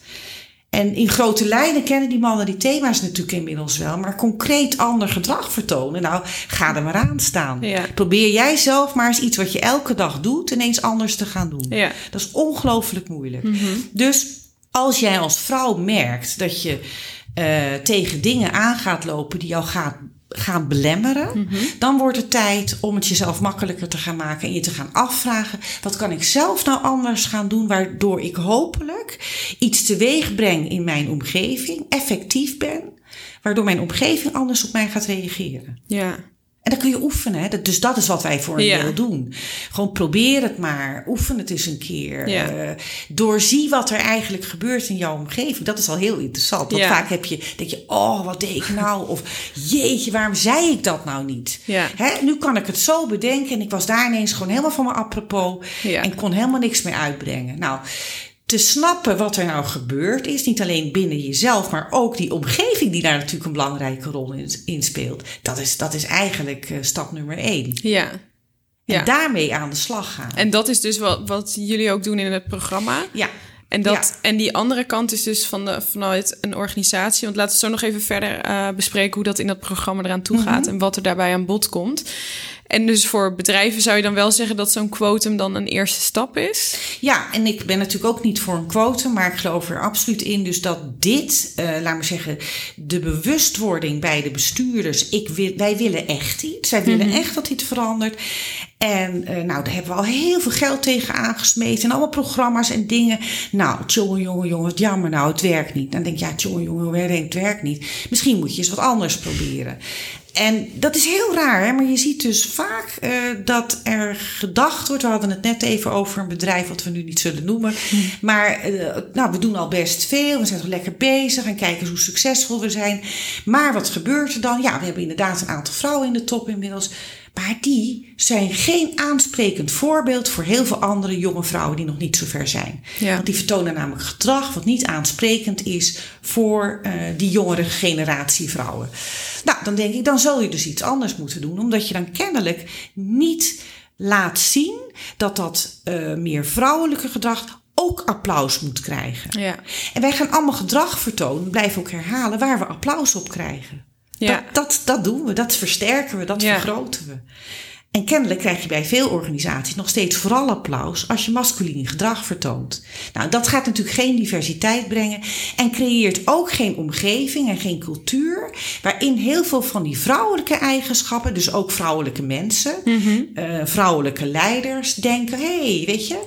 En in grote lijnen kennen die mannen die thema's natuurlijk inmiddels wel, maar concreet ander gedrag vertonen. Nou, ga er maar aan staan. Ja. Probeer jij zelf maar eens iets wat je elke dag doet, ineens anders te gaan doen. Ja. Dat is ongelooflijk moeilijk. Mm -hmm. Dus als jij als vrouw merkt dat je uh, tegen dingen aan gaat lopen die jou gaat gaan belemmeren, dan wordt het tijd om het jezelf makkelijker te gaan maken en je te gaan afvragen: wat kan ik zelf nou anders gaan doen, waardoor ik hopelijk iets teweeg breng in mijn omgeving, effectief ben, waardoor mijn omgeving anders op mij gaat reageren. Ja. En dan kun je oefenen. Hè? Dus dat is wat wij voor een Ja. deel doen. Gewoon probeer het maar. Oefen het eens een keer. Ja. Eh, doorzie wat er eigenlijk gebeurt in jouw omgeving. Dat is al heel interessant. Want Ja. vaak heb je, denk je, oh, wat deed ik nou? Of jeetje, waarom zei ik dat nou niet? Hè? Nu kan ik het zo bedenken. En ik was daar ineens gewoon helemaal van me apropos. En kon helemaal niks meer uitbrengen. Nou, te snappen wat er nou gebeurd is. Niet alleen binnen jezelf, maar ook die omgeving die daar natuurlijk een belangrijke rol in, in speelt. Dat is, dat is eigenlijk eh, stap nummer één. Ja. En Ja. daarmee aan de slag gaan. En dat is dus wat, wat jullie ook doen in het programma. ja, En, dat, Ja. en die andere kant is dus van de, vanuit een organisatie. Want laten we zo nog even verder eh, bespreken hoe dat in dat programma eraan toe gaat en wat er daarbij aan bod komt. En dus voor bedrijven zou je dan wel zeggen dat zo'n quotum dan een eerste stap is? ja, en ik ben natuurlijk ook niet voor een quote, maar ik geloof er absoluut in. Dus dat dit, eh, laat maar zeggen, de bewustwording bij de bestuurders. Ik wil, wij willen echt iets. Wij willen echt dat dit verandert. En eh, nou, daar hebben we al heel veel geld tegen aangesmeten. En allemaal programma's en dingen. Nou, jongen, jongen, jongen, jammer nou, het werkt niet. Dan denk je, ja, jongen, jongen, het werkt niet. Misschien moet je eens wat anders proberen. En dat is heel raar, hè? maar je ziet dus vaak eh, dat er gedacht wordt. We hadden het net even over een bedrijf wat we nu niet zullen noemen. Maar eh, nou, we doen al best veel. We zijn toch lekker bezig en kijken hoe succesvol we zijn. Maar wat gebeurt er dan? Ja, we hebben inderdaad een aantal vrouwen in de top inmiddels. Maar die zijn geen aansprekend voorbeeld voor heel veel andere jonge vrouwen die nog niet zo ver zijn. Ja. Want die vertonen namelijk gedrag wat niet aansprekend is voor eh, die jongere generatie vrouwen. Nou, dan denk ik, dan zul je dus iets anders moeten doen, omdat je dan kennelijk niet laat zien dat dat eh, meer vrouwelijke gedrag ook applaus moet krijgen. Ja. En wij gaan allemaal gedrag vertonen, blijven ook herhalen, waar we applaus op krijgen. Ja. Dat, dat, dat doen we, dat versterken we, dat Ja. vergroten we. En kennelijk krijg je bij veel organisaties nog steeds vooral applaus als je masculien gedrag vertoont. Nou, dat gaat natuurlijk geen diversiteit brengen en creëert ook geen omgeving en geen cultuur waarin heel veel van die vrouwelijke eigenschappen, dus ook vrouwelijke mensen, eh, vrouwelijke leiders, denken: hé, hey, weet je,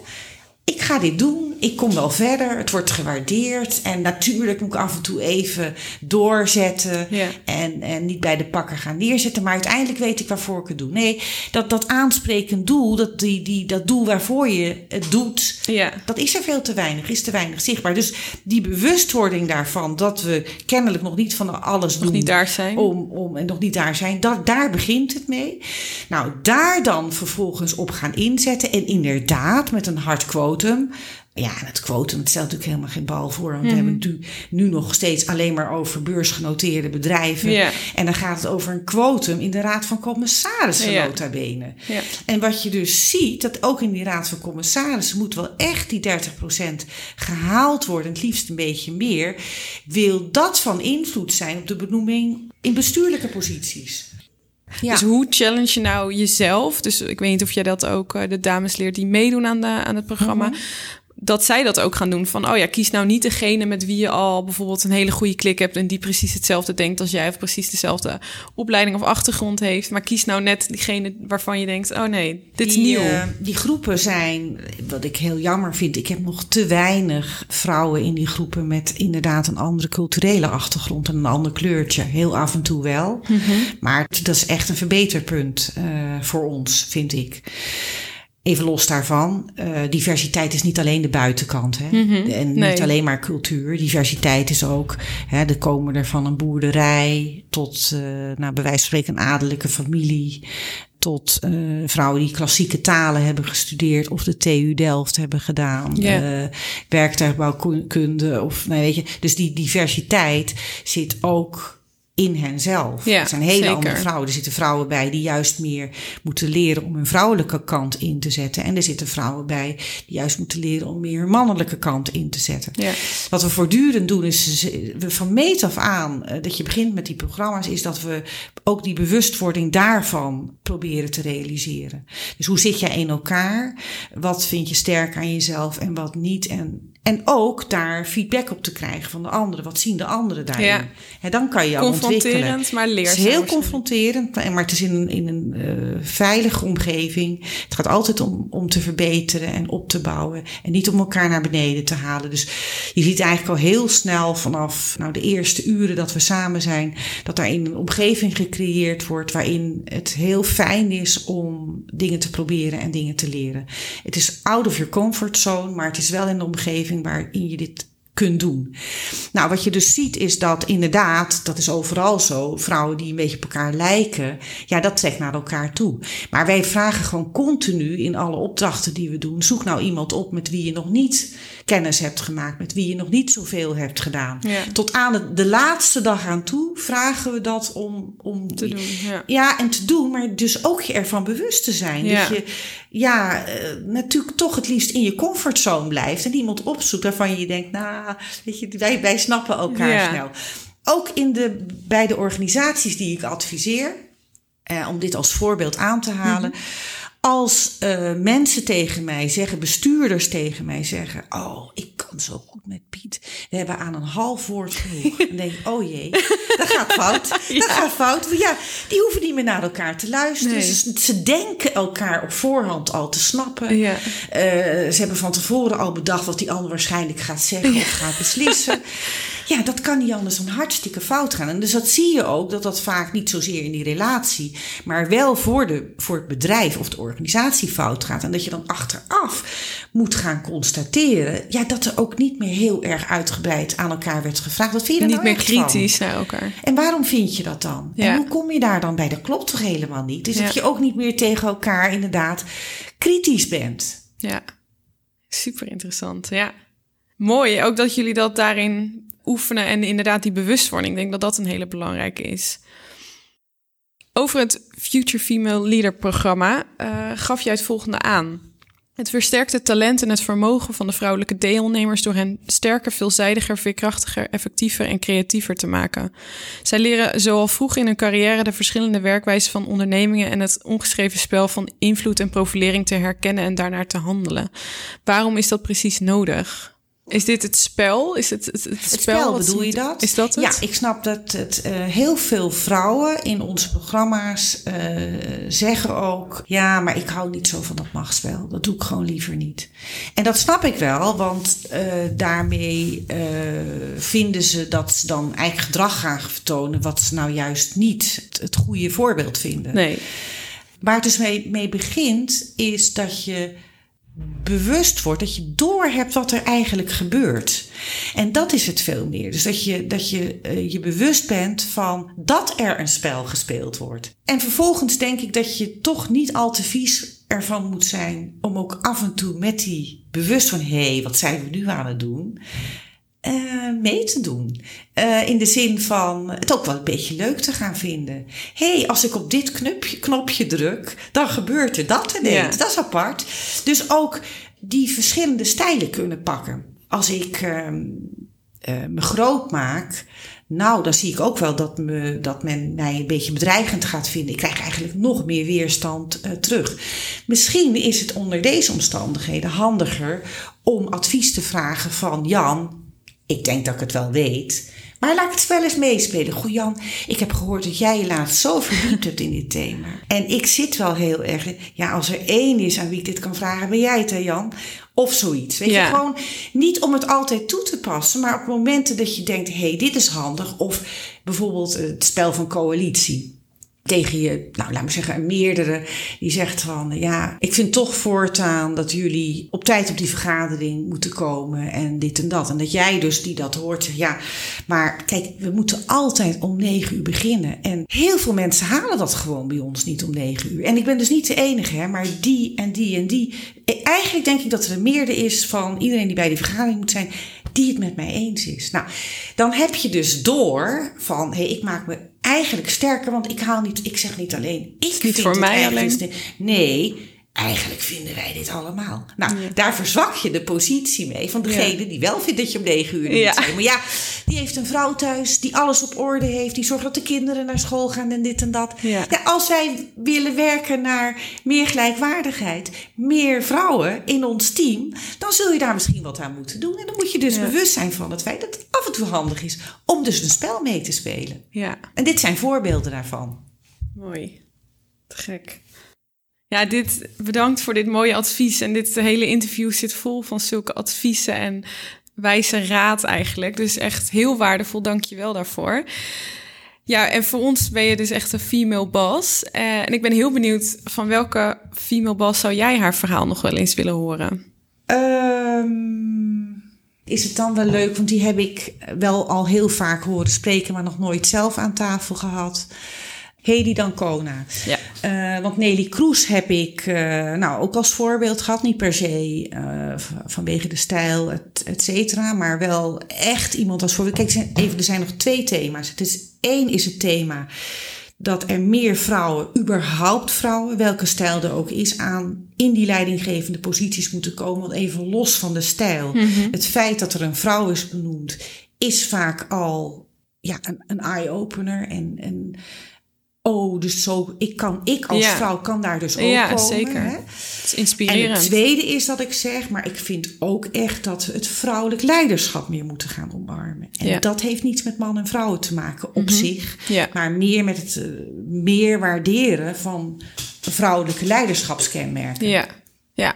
ik ga dit doen, ik kom wel verder, het wordt gewaardeerd. En natuurlijk moet ik af en toe even doorzetten Ja. en, en niet bij de pakken gaan neerzetten. Maar uiteindelijk weet ik waarvoor ik het doe. Nee, dat, dat aansprekend doel, dat, die, die, dat doel waarvoor je het doet, Ja. dat is er veel te weinig, is te weinig zichtbaar. Dus die bewustwording daarvan, dat we kennelijk nog niet van alles doen. niet daar zijn. Om, om, en nog niet daar zijn, dat, daar begint het mee. Nou, daar dan vervolgens op gaan inzetten. En inderdaad, met een hard quotum. Ja, en het quotum, het stelt natuurlijk helemaal geen bal voor. Want we hebben het nu, nu nog steeds alleen maar over beursgenoteerde bedrijven. En dan gaat het over een quotum in de Raad van Commissarissen, Ja. nota bene. En wat je dus ziet, dat ook in die Raad van Commissarissen moet wel echt die 30% gehaald worden, het liefst een beetje meer. Wil dat van invloed zijn op de benoeming in bestuurlijke posities? Ja. Dus hoe challenge je nou jezelf? Dus ik weet niet of jij dat ook eh, de dames leert die meedoen aan, de, aan het programma. Mhm. Dat zij dat ook gaan doen. Van, oh ja, kies nou niet degene met wie je al bijvoorbeeld een hele goede klik hebt. En die precies hetzelfde denkt als jij. Of precies dezelfde opleiding of achtergrond heeft. Maar kies nou net diegene waarvan je denkt, oh nee, dit is die, nieuw. eh, die groepen zijn, wat ik heel jammer vind, ik heb nog te weinig vrouwen in die groepen met inderdaad een andere culturele achtergrond en een ander kleurtje. Heel af en toe wel. Mhm. Maar dat is echt een verbeterpunt eh, voor ons, vind ik. Even los daarvan, eh, diversiteit is niet alleen de buitenkant. Hè? En niet Mhm. Nee. alleen maar cultuur. Diversiteit is ook, hè, de komen er van een boerderij tot, eh nou, bij wijze van spreken, een adellijke familie. Tot eh, vrouwen die klassieke talen hebben gestudeerd of de TU Delft hebben gedaan. Eh, werktuigbouwkunde of, nou weet je. Dus die diversiteit zit ook in henzelf. Ja, het zijn hele zeker. andere vrouwen. Er zitten vrouwen bij die juist meer moeten leren om hun vrouwelijke kant in te zetten. En er zitten vrouwen bij die juist moeten leren om meer hun mannelijke kant in te zetten. Ja. Wat we voortdurend doen is, we van meet af aan eh, dat je begint met die programma's, is dat we ook die bewustwording daarvan proberen te realiseren. Dus hoe zit jij in elkaar? Wat vind je sterk aan jezelf en wat niet? En En ook daar feedback op te krijgen van de anderen. Wat zien de anderen daarin? Ja. Dan kan je Confronterend, maar leerzaam. Het is heel confronterend, maar het is in een, in een uh, veilige omgeving. Het gaat altijd om, om te verbeteren en op te bouwen. En niet om elkaar naar beneden te halen. Dus je ziet eigenlijk al heel snel vanaf nou, de eerste uren dat we samen zijn... dat daar in een omgeving gecreëerd wordt waarin het heel fijn is om dingen te proberen en dingen te leren. Het is out of your comfort zone, maar het is wel in de omgeving waarin je dit kunt doen. Nou, wat je dus ziet is dat inderdaad, dat is overal zo, vrouwen die een beetje op elkaar lijken, ja, dat trekt naar elkaar toe. Maar wij vragen gewoon continu in alle opdrachten die we doen, zoek nou iemand op met wie je nog niet kennis hebt gemaakt, met wie je nog niet zoveel hebt gedaan. Tot aan de, laatste dag aan toe vragen we dat om, om te doen. Ja. ja. en te doen, maar dus ook je ervan bewust te zijn. Dat je ja, uh, natuurlijk toch het liefst in je comfortzone blijft en iemand opzoekt waarvan je denkt, nou, weet je, wij, wij snappen elkaar snel. Ook in de, bij de organisaties die ik adviseer, eh, om dit als voorbeeld aan te halen. Mhm. Als uh, mensen tegen mij zeggen, bestuurders tegen mij zeggen: Oh, ik kan zo goed met Piet. We hebben aan een half woord genoeg. Dan denk ik: Oh jee, dat gaat fout. Dat gaat fout. Ja, die hoeven niet meer naar elkaar te luisteren. Nee. Ze, ze, denken elkaar op voorhand al te snappen. Ja. Uh, ze hebben van tevoren al bedacht wat die ander waarschijnlijk gaat zeggen of gaat beslissen. Ja, dat kan niet anders dan hartstikke fout gaan. En dus dat zie je ook, dat dat vaak niet zozeer in die relatie, maar wel voor, de, voor het bedrijf of de organisatie fout gaat. En dat je dan achteraf moet gaan constateren, ja, dat er ook niet meer heel erg uitgebreid aan elkaar werd gevraagd. Wat vind je Niet nou meer kritisch naar elkaar. En waarom vind je dat dan? Ja. En hoe kom je daar dan bij? Dat klopt toch helemaal niet? Dus dat je ook niet meer tegen elkaar inderdaad kritisch bent. Ja, super interessant. Ja. Mooi, ook dat jullie dat daarin oefenen en inderdaad die bewustwording. Ik denk dat dat een hele belangrijke is. Over het Future Female Leader programma uh, gaf je het volgende aan. Het versterkt het talent en het vermogen van de vrouwelijke deelnemers door hen sterker, veelzijdiger, veerkrachtiger, effectiever en creatiever te maken. Zij leren zoal vroeg in hun carrière de verschillende werkwijzen van ondernemingen en het ongeschreven spel van invloed en profilering te herkennen en daarnaar te handelen. Waarom is dat precies nodig? Is dit het spel? Is het het, het, spel, bedoel je dat? Is dat het? Ja, ik snap dat het uh, heel veel vrouwen in onze programma's uh, zeggen ook: ja, maar ik hou niet zo van dat machtsspel. Dat doe ik gewoon liever niet. En dat snap ik wel, want uh, daarmee vinden ze dat ze dan eigen gedrag gaan vertonen, wat ze nou juist niet het, het goede voorbeeld vinden. Nee. Waar het dus mee, mee begint, is dat je bewust wordt, dat je doorhebt wat er eigenlijk gebeurt. En dat is het veel meer. Dus dat je dat je, uh, je bewust bent van dat er een spel gespeeld wordt. En vervolgens denk ik dat je toch niet al te vies ervan moet zijn om ook af en toe met die bewust van hé, hey, wat zijn we nu aan het doen? Uh, mee te doen. Uh, in de zin van het ook wel een beetje leuk te gaan vinden. Hé, hey, als ik op dit knopje, knopje druk, dan gebeurt er dat ineens. Ja. Dat is apart. Dus ook die verschillende stijlen kunnen pakken. Als ik uh, me groot maak, nou, dan zie ik ook wel dat, me, dat men mij een beetje bedreigend gaat vinden. Ik krijg eigenlijk nog meer weerstand uh, terug. Misschien is het onder deze omstandigheden handiger om advies te vragen van Jan, ik denk dat ik het wel weet. Maar laat ik het wel eens meespelen. Goh Jan, ik heb gehoord dat jij je laatst zo verdiept hebt in dit thema. En ik zit wel heel erg... Ja, als er één is aan wie ik dit kan vragen, ben jij het hè Jan? Of zoiets. Weet je, gewoon niet om het altijd toe te passen. Maar op momenten dat je denkt, hé, hey, dit is handig. Of bijvoorbeeld het spel van coalitie tegen je, nou laat me zeggen, meerdere, die zegt van ja, ik vind toch voortaan dat jullie op tijd op die vergadering moeten komen en dit en dat. En dat jij dus die dat hoort zegt ja, maar kijk, we moeten altijd om negen uur beginnen. En heel veel mensen halen dat gewoon bij ons niet om negen uur. En ik ben dus niet de enige, hè, maar die en die en die. Eigenlijk denk ik dat er een meerdere is van iedereen die bij die vergadering moet zijn, die het met mij eens is. Nou, dan heb je dus door van hé, hey, ik maak me eigenlijk sterker, want ik haal niet, ik zeg niet alleen, ik niet voor mij alleen. Nee, eigenlijk vinden wij dit allemaal. Nou, daar verzwak je de positie mee van degene die wel vindt dat je om negen uur ja. zijn. Maar ja, die heeft een vrouw thuis die alles op orde heeft, die zorgt dat de kinderen naar school gaan en dit en dat. Ja. Als wij willen werken naar meer gelijkwaardigheid, meer vrouwen in ons team, dan zul je daar misschien wat aan moeten doen. En dan moet je dus bewust zijn van het feit dat het af en toe handig is om dus een spel mee te spelen. Ja, En dit zijn voorbeelden daarvan. mooi. Te gek. Ja, dit, bedankt voor dit mooie advies. En dit hele interview zit vol van zulke adviezen en wijze raad eigenlijk. Dus echt heel waardevol, dank je wel daarvoor. Ja, en voor ons ben je dus echt een female boss. Eh, en ik ben heel benieuwd van welke female boss zou jij haar verhaal nog wel eens willen horen? Ehm, is het dan wel leuk, want die heb ik wel al heel vaak horen spreken, maar nog nooit zelf aan tafel gehad. Hedy Dancona. Ja. Eh, want Nelly Kroes heb ik eh, nou, ook als voorbeeld gehad. Niet per se eh, vanwege de stijl, et, et cetera. Maar wel echt iemand als voorbeeld. Kijk, er zijn- even, er zijn nog twee thema's. Het is, één is het thema dat er meer vrouwen, überhaupt vrouwen, welke stijl er ook is, aan in die leidinggevende posities moeten komen. Want even los van de stijl. Het feit dat er een vrouw is benoemd, is vaak al ja, een, een eye-opener. En, en oh, dus zo, ik, kan, ik als Ja. vrouw kan daar dus ook Ja, komen. zeker. Hè? Het is En inspirerend. het tweede is dat ik zeg, maar ik vind ook echt dat we het vrouwelijk leiderschap meer moeten gaan omarmen. En Ja. dat heeft niets met man en vrouwen te maken op zich, Ja. maar meer met het eh, meer waarderen van vrouwelijke leiderschapskenmerken. Ja, ja,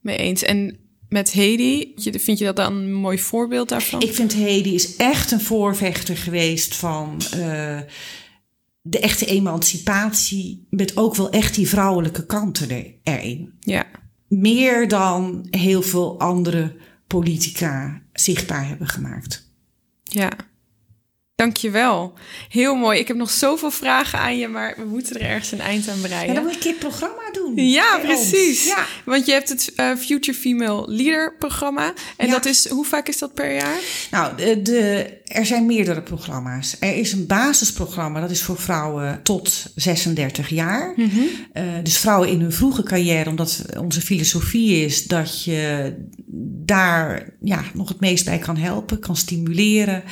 mee eens. En met Hedy, vind je dat dan een mooi voorbeeld daarvan? Ik vind Hedy is echt een voorvechter geweest van eh, de echte emancipatie, met ook wel echt die vrouwelijke kanten er- erin. Ja, Meer dan heel veel andere politica zichtbaar hebben gemaakt. ja. Dankjewel. Heel mooi. Ik heb nog zoveel vragen aan je, maar we moeten er ergens een eind aan Ja, breien. dan moet keer het programma doen. Ja, precies. Ja. Want je hebt het eh, Future Female Leader programma. En Ja. dat is, hoe vaak is dat per jaar? Nou, de, de, er zijn meerdere programma's. Er is een basisprogramma, dat is voor vrouwen tot 36 jaar. Eh, dus vrouwen in hun vroege carrière, omdat onze filosofie is dat je daar ja, nog het meest bij kan helpen, kan stimuleren.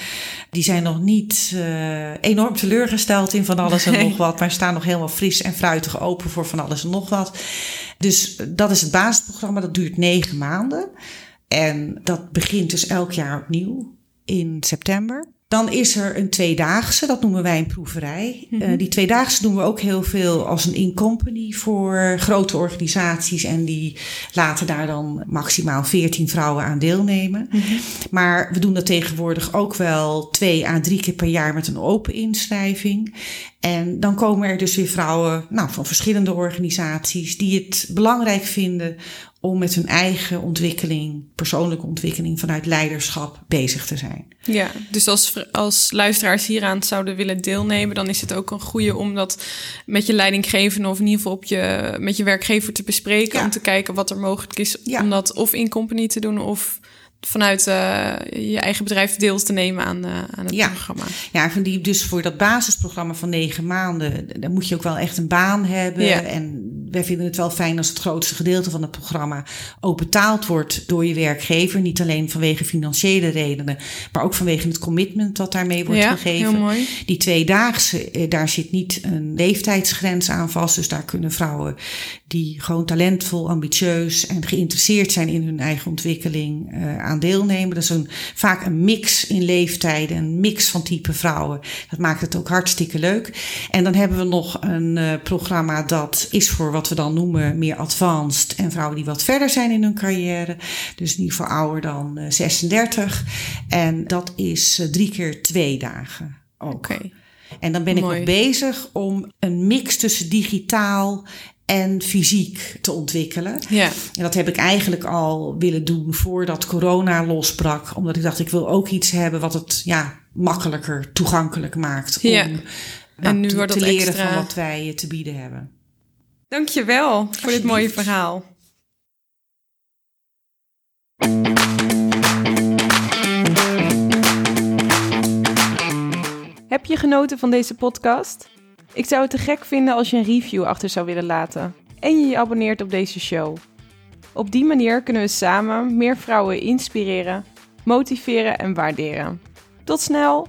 Die zijn nog niet eh, enorm teleurgesteld in van alles en Nee. nog wat, maar staan nog helemaal fris en fruitig open voor van alles en nog wat. Dus dat is het basisprogramma, dat duurt negen maanden. En dat begint dus elk jaar opnieuw in september. Dan is er een tweedaagse, dat noemen wij een proeverij. Eh, die tweedaagse doen we ook heel veel als een in-company voor grote organisaties. En die laten daar dan maximaal 14 vrouwen aan deelnemen. Maar we doen dat tegenwoordig ook wel twee à drie keer per jaar met een open inschrijving. En dan komen er dus weer vrouwen nou, van verschillende organisaties die het belangrijk vinden om met hun eigen ontwikkeling, persoonlijke ontwikkeling vanuit leiderschap bezig te zijn. Ja, dus als, als luisteraars hieraan zouden willen deelnemen, dan is het ook een goede om dat met je leidinggevende of in ieder geval op je, met je werkgever te bespreken. Ja. Om te kijken wat er mogelijk is Ja. om dat of in company te doen of vanuit eh, je eigen bedrijf deel te nemen aan, eh, aan het Ja. programma. Ja, van die, dus voor dat basisprogramma van negen maanden, dan moet je ook wel echt een baan hebben. Ja. En wij vinden het wel fijn als het grootste gedeelte van het programma ook betaald wordt door je werkgever. Niet alleen vanwege financiële redenen, maar ook vanwege het commitment dat daarmee wordt ja, gegeven. heel mooi. Die tweedaagse, eh, daar zit niet een leeftijdsgrens aan vast. Dus daar kunnen vrouwen die gewoon talentvol, ambitieus en geïnteresseerd zijn in hun eigen ontwikkeling eh, aan deelnemen. Dat is een, vaak een mix in leeftijden, een mix van type vrouwen. Dat maakt het ook hartstikke leuk. En dan hebben we nog een eh, programma dat is voor wat we dan noemen meer advanced. En vrouwen die wat verder zijn in hun carrière. Dus ieder geval ouder dan eh, 36. En dat is eh, drie keer twee dagen. Ook. Oké. En dan ben ik Mooi. nog bezig om een mix tussen digitaal en fysiek te ontwikkelen. Ja, En dat heb ik eigenlijk al willen doen voordat corona losbrak. Omdat ik dacht, ik wil ook iets hebben wat het ja, makkelijker toegankelijk maakt. Om Ja. nou, En nu te, wordt te dat leren extra- van wat wij te bieden hebben. dankjewel voor dit mooie verhaal. Heb je genoten van deze podcast? Ik zou het te gek vinden als je een review achter zou willen laten en je je abonneert op deze show. Op die manier kunnen we samen meer vrouwen inspireren, motiveren en waarderen. Tot snel!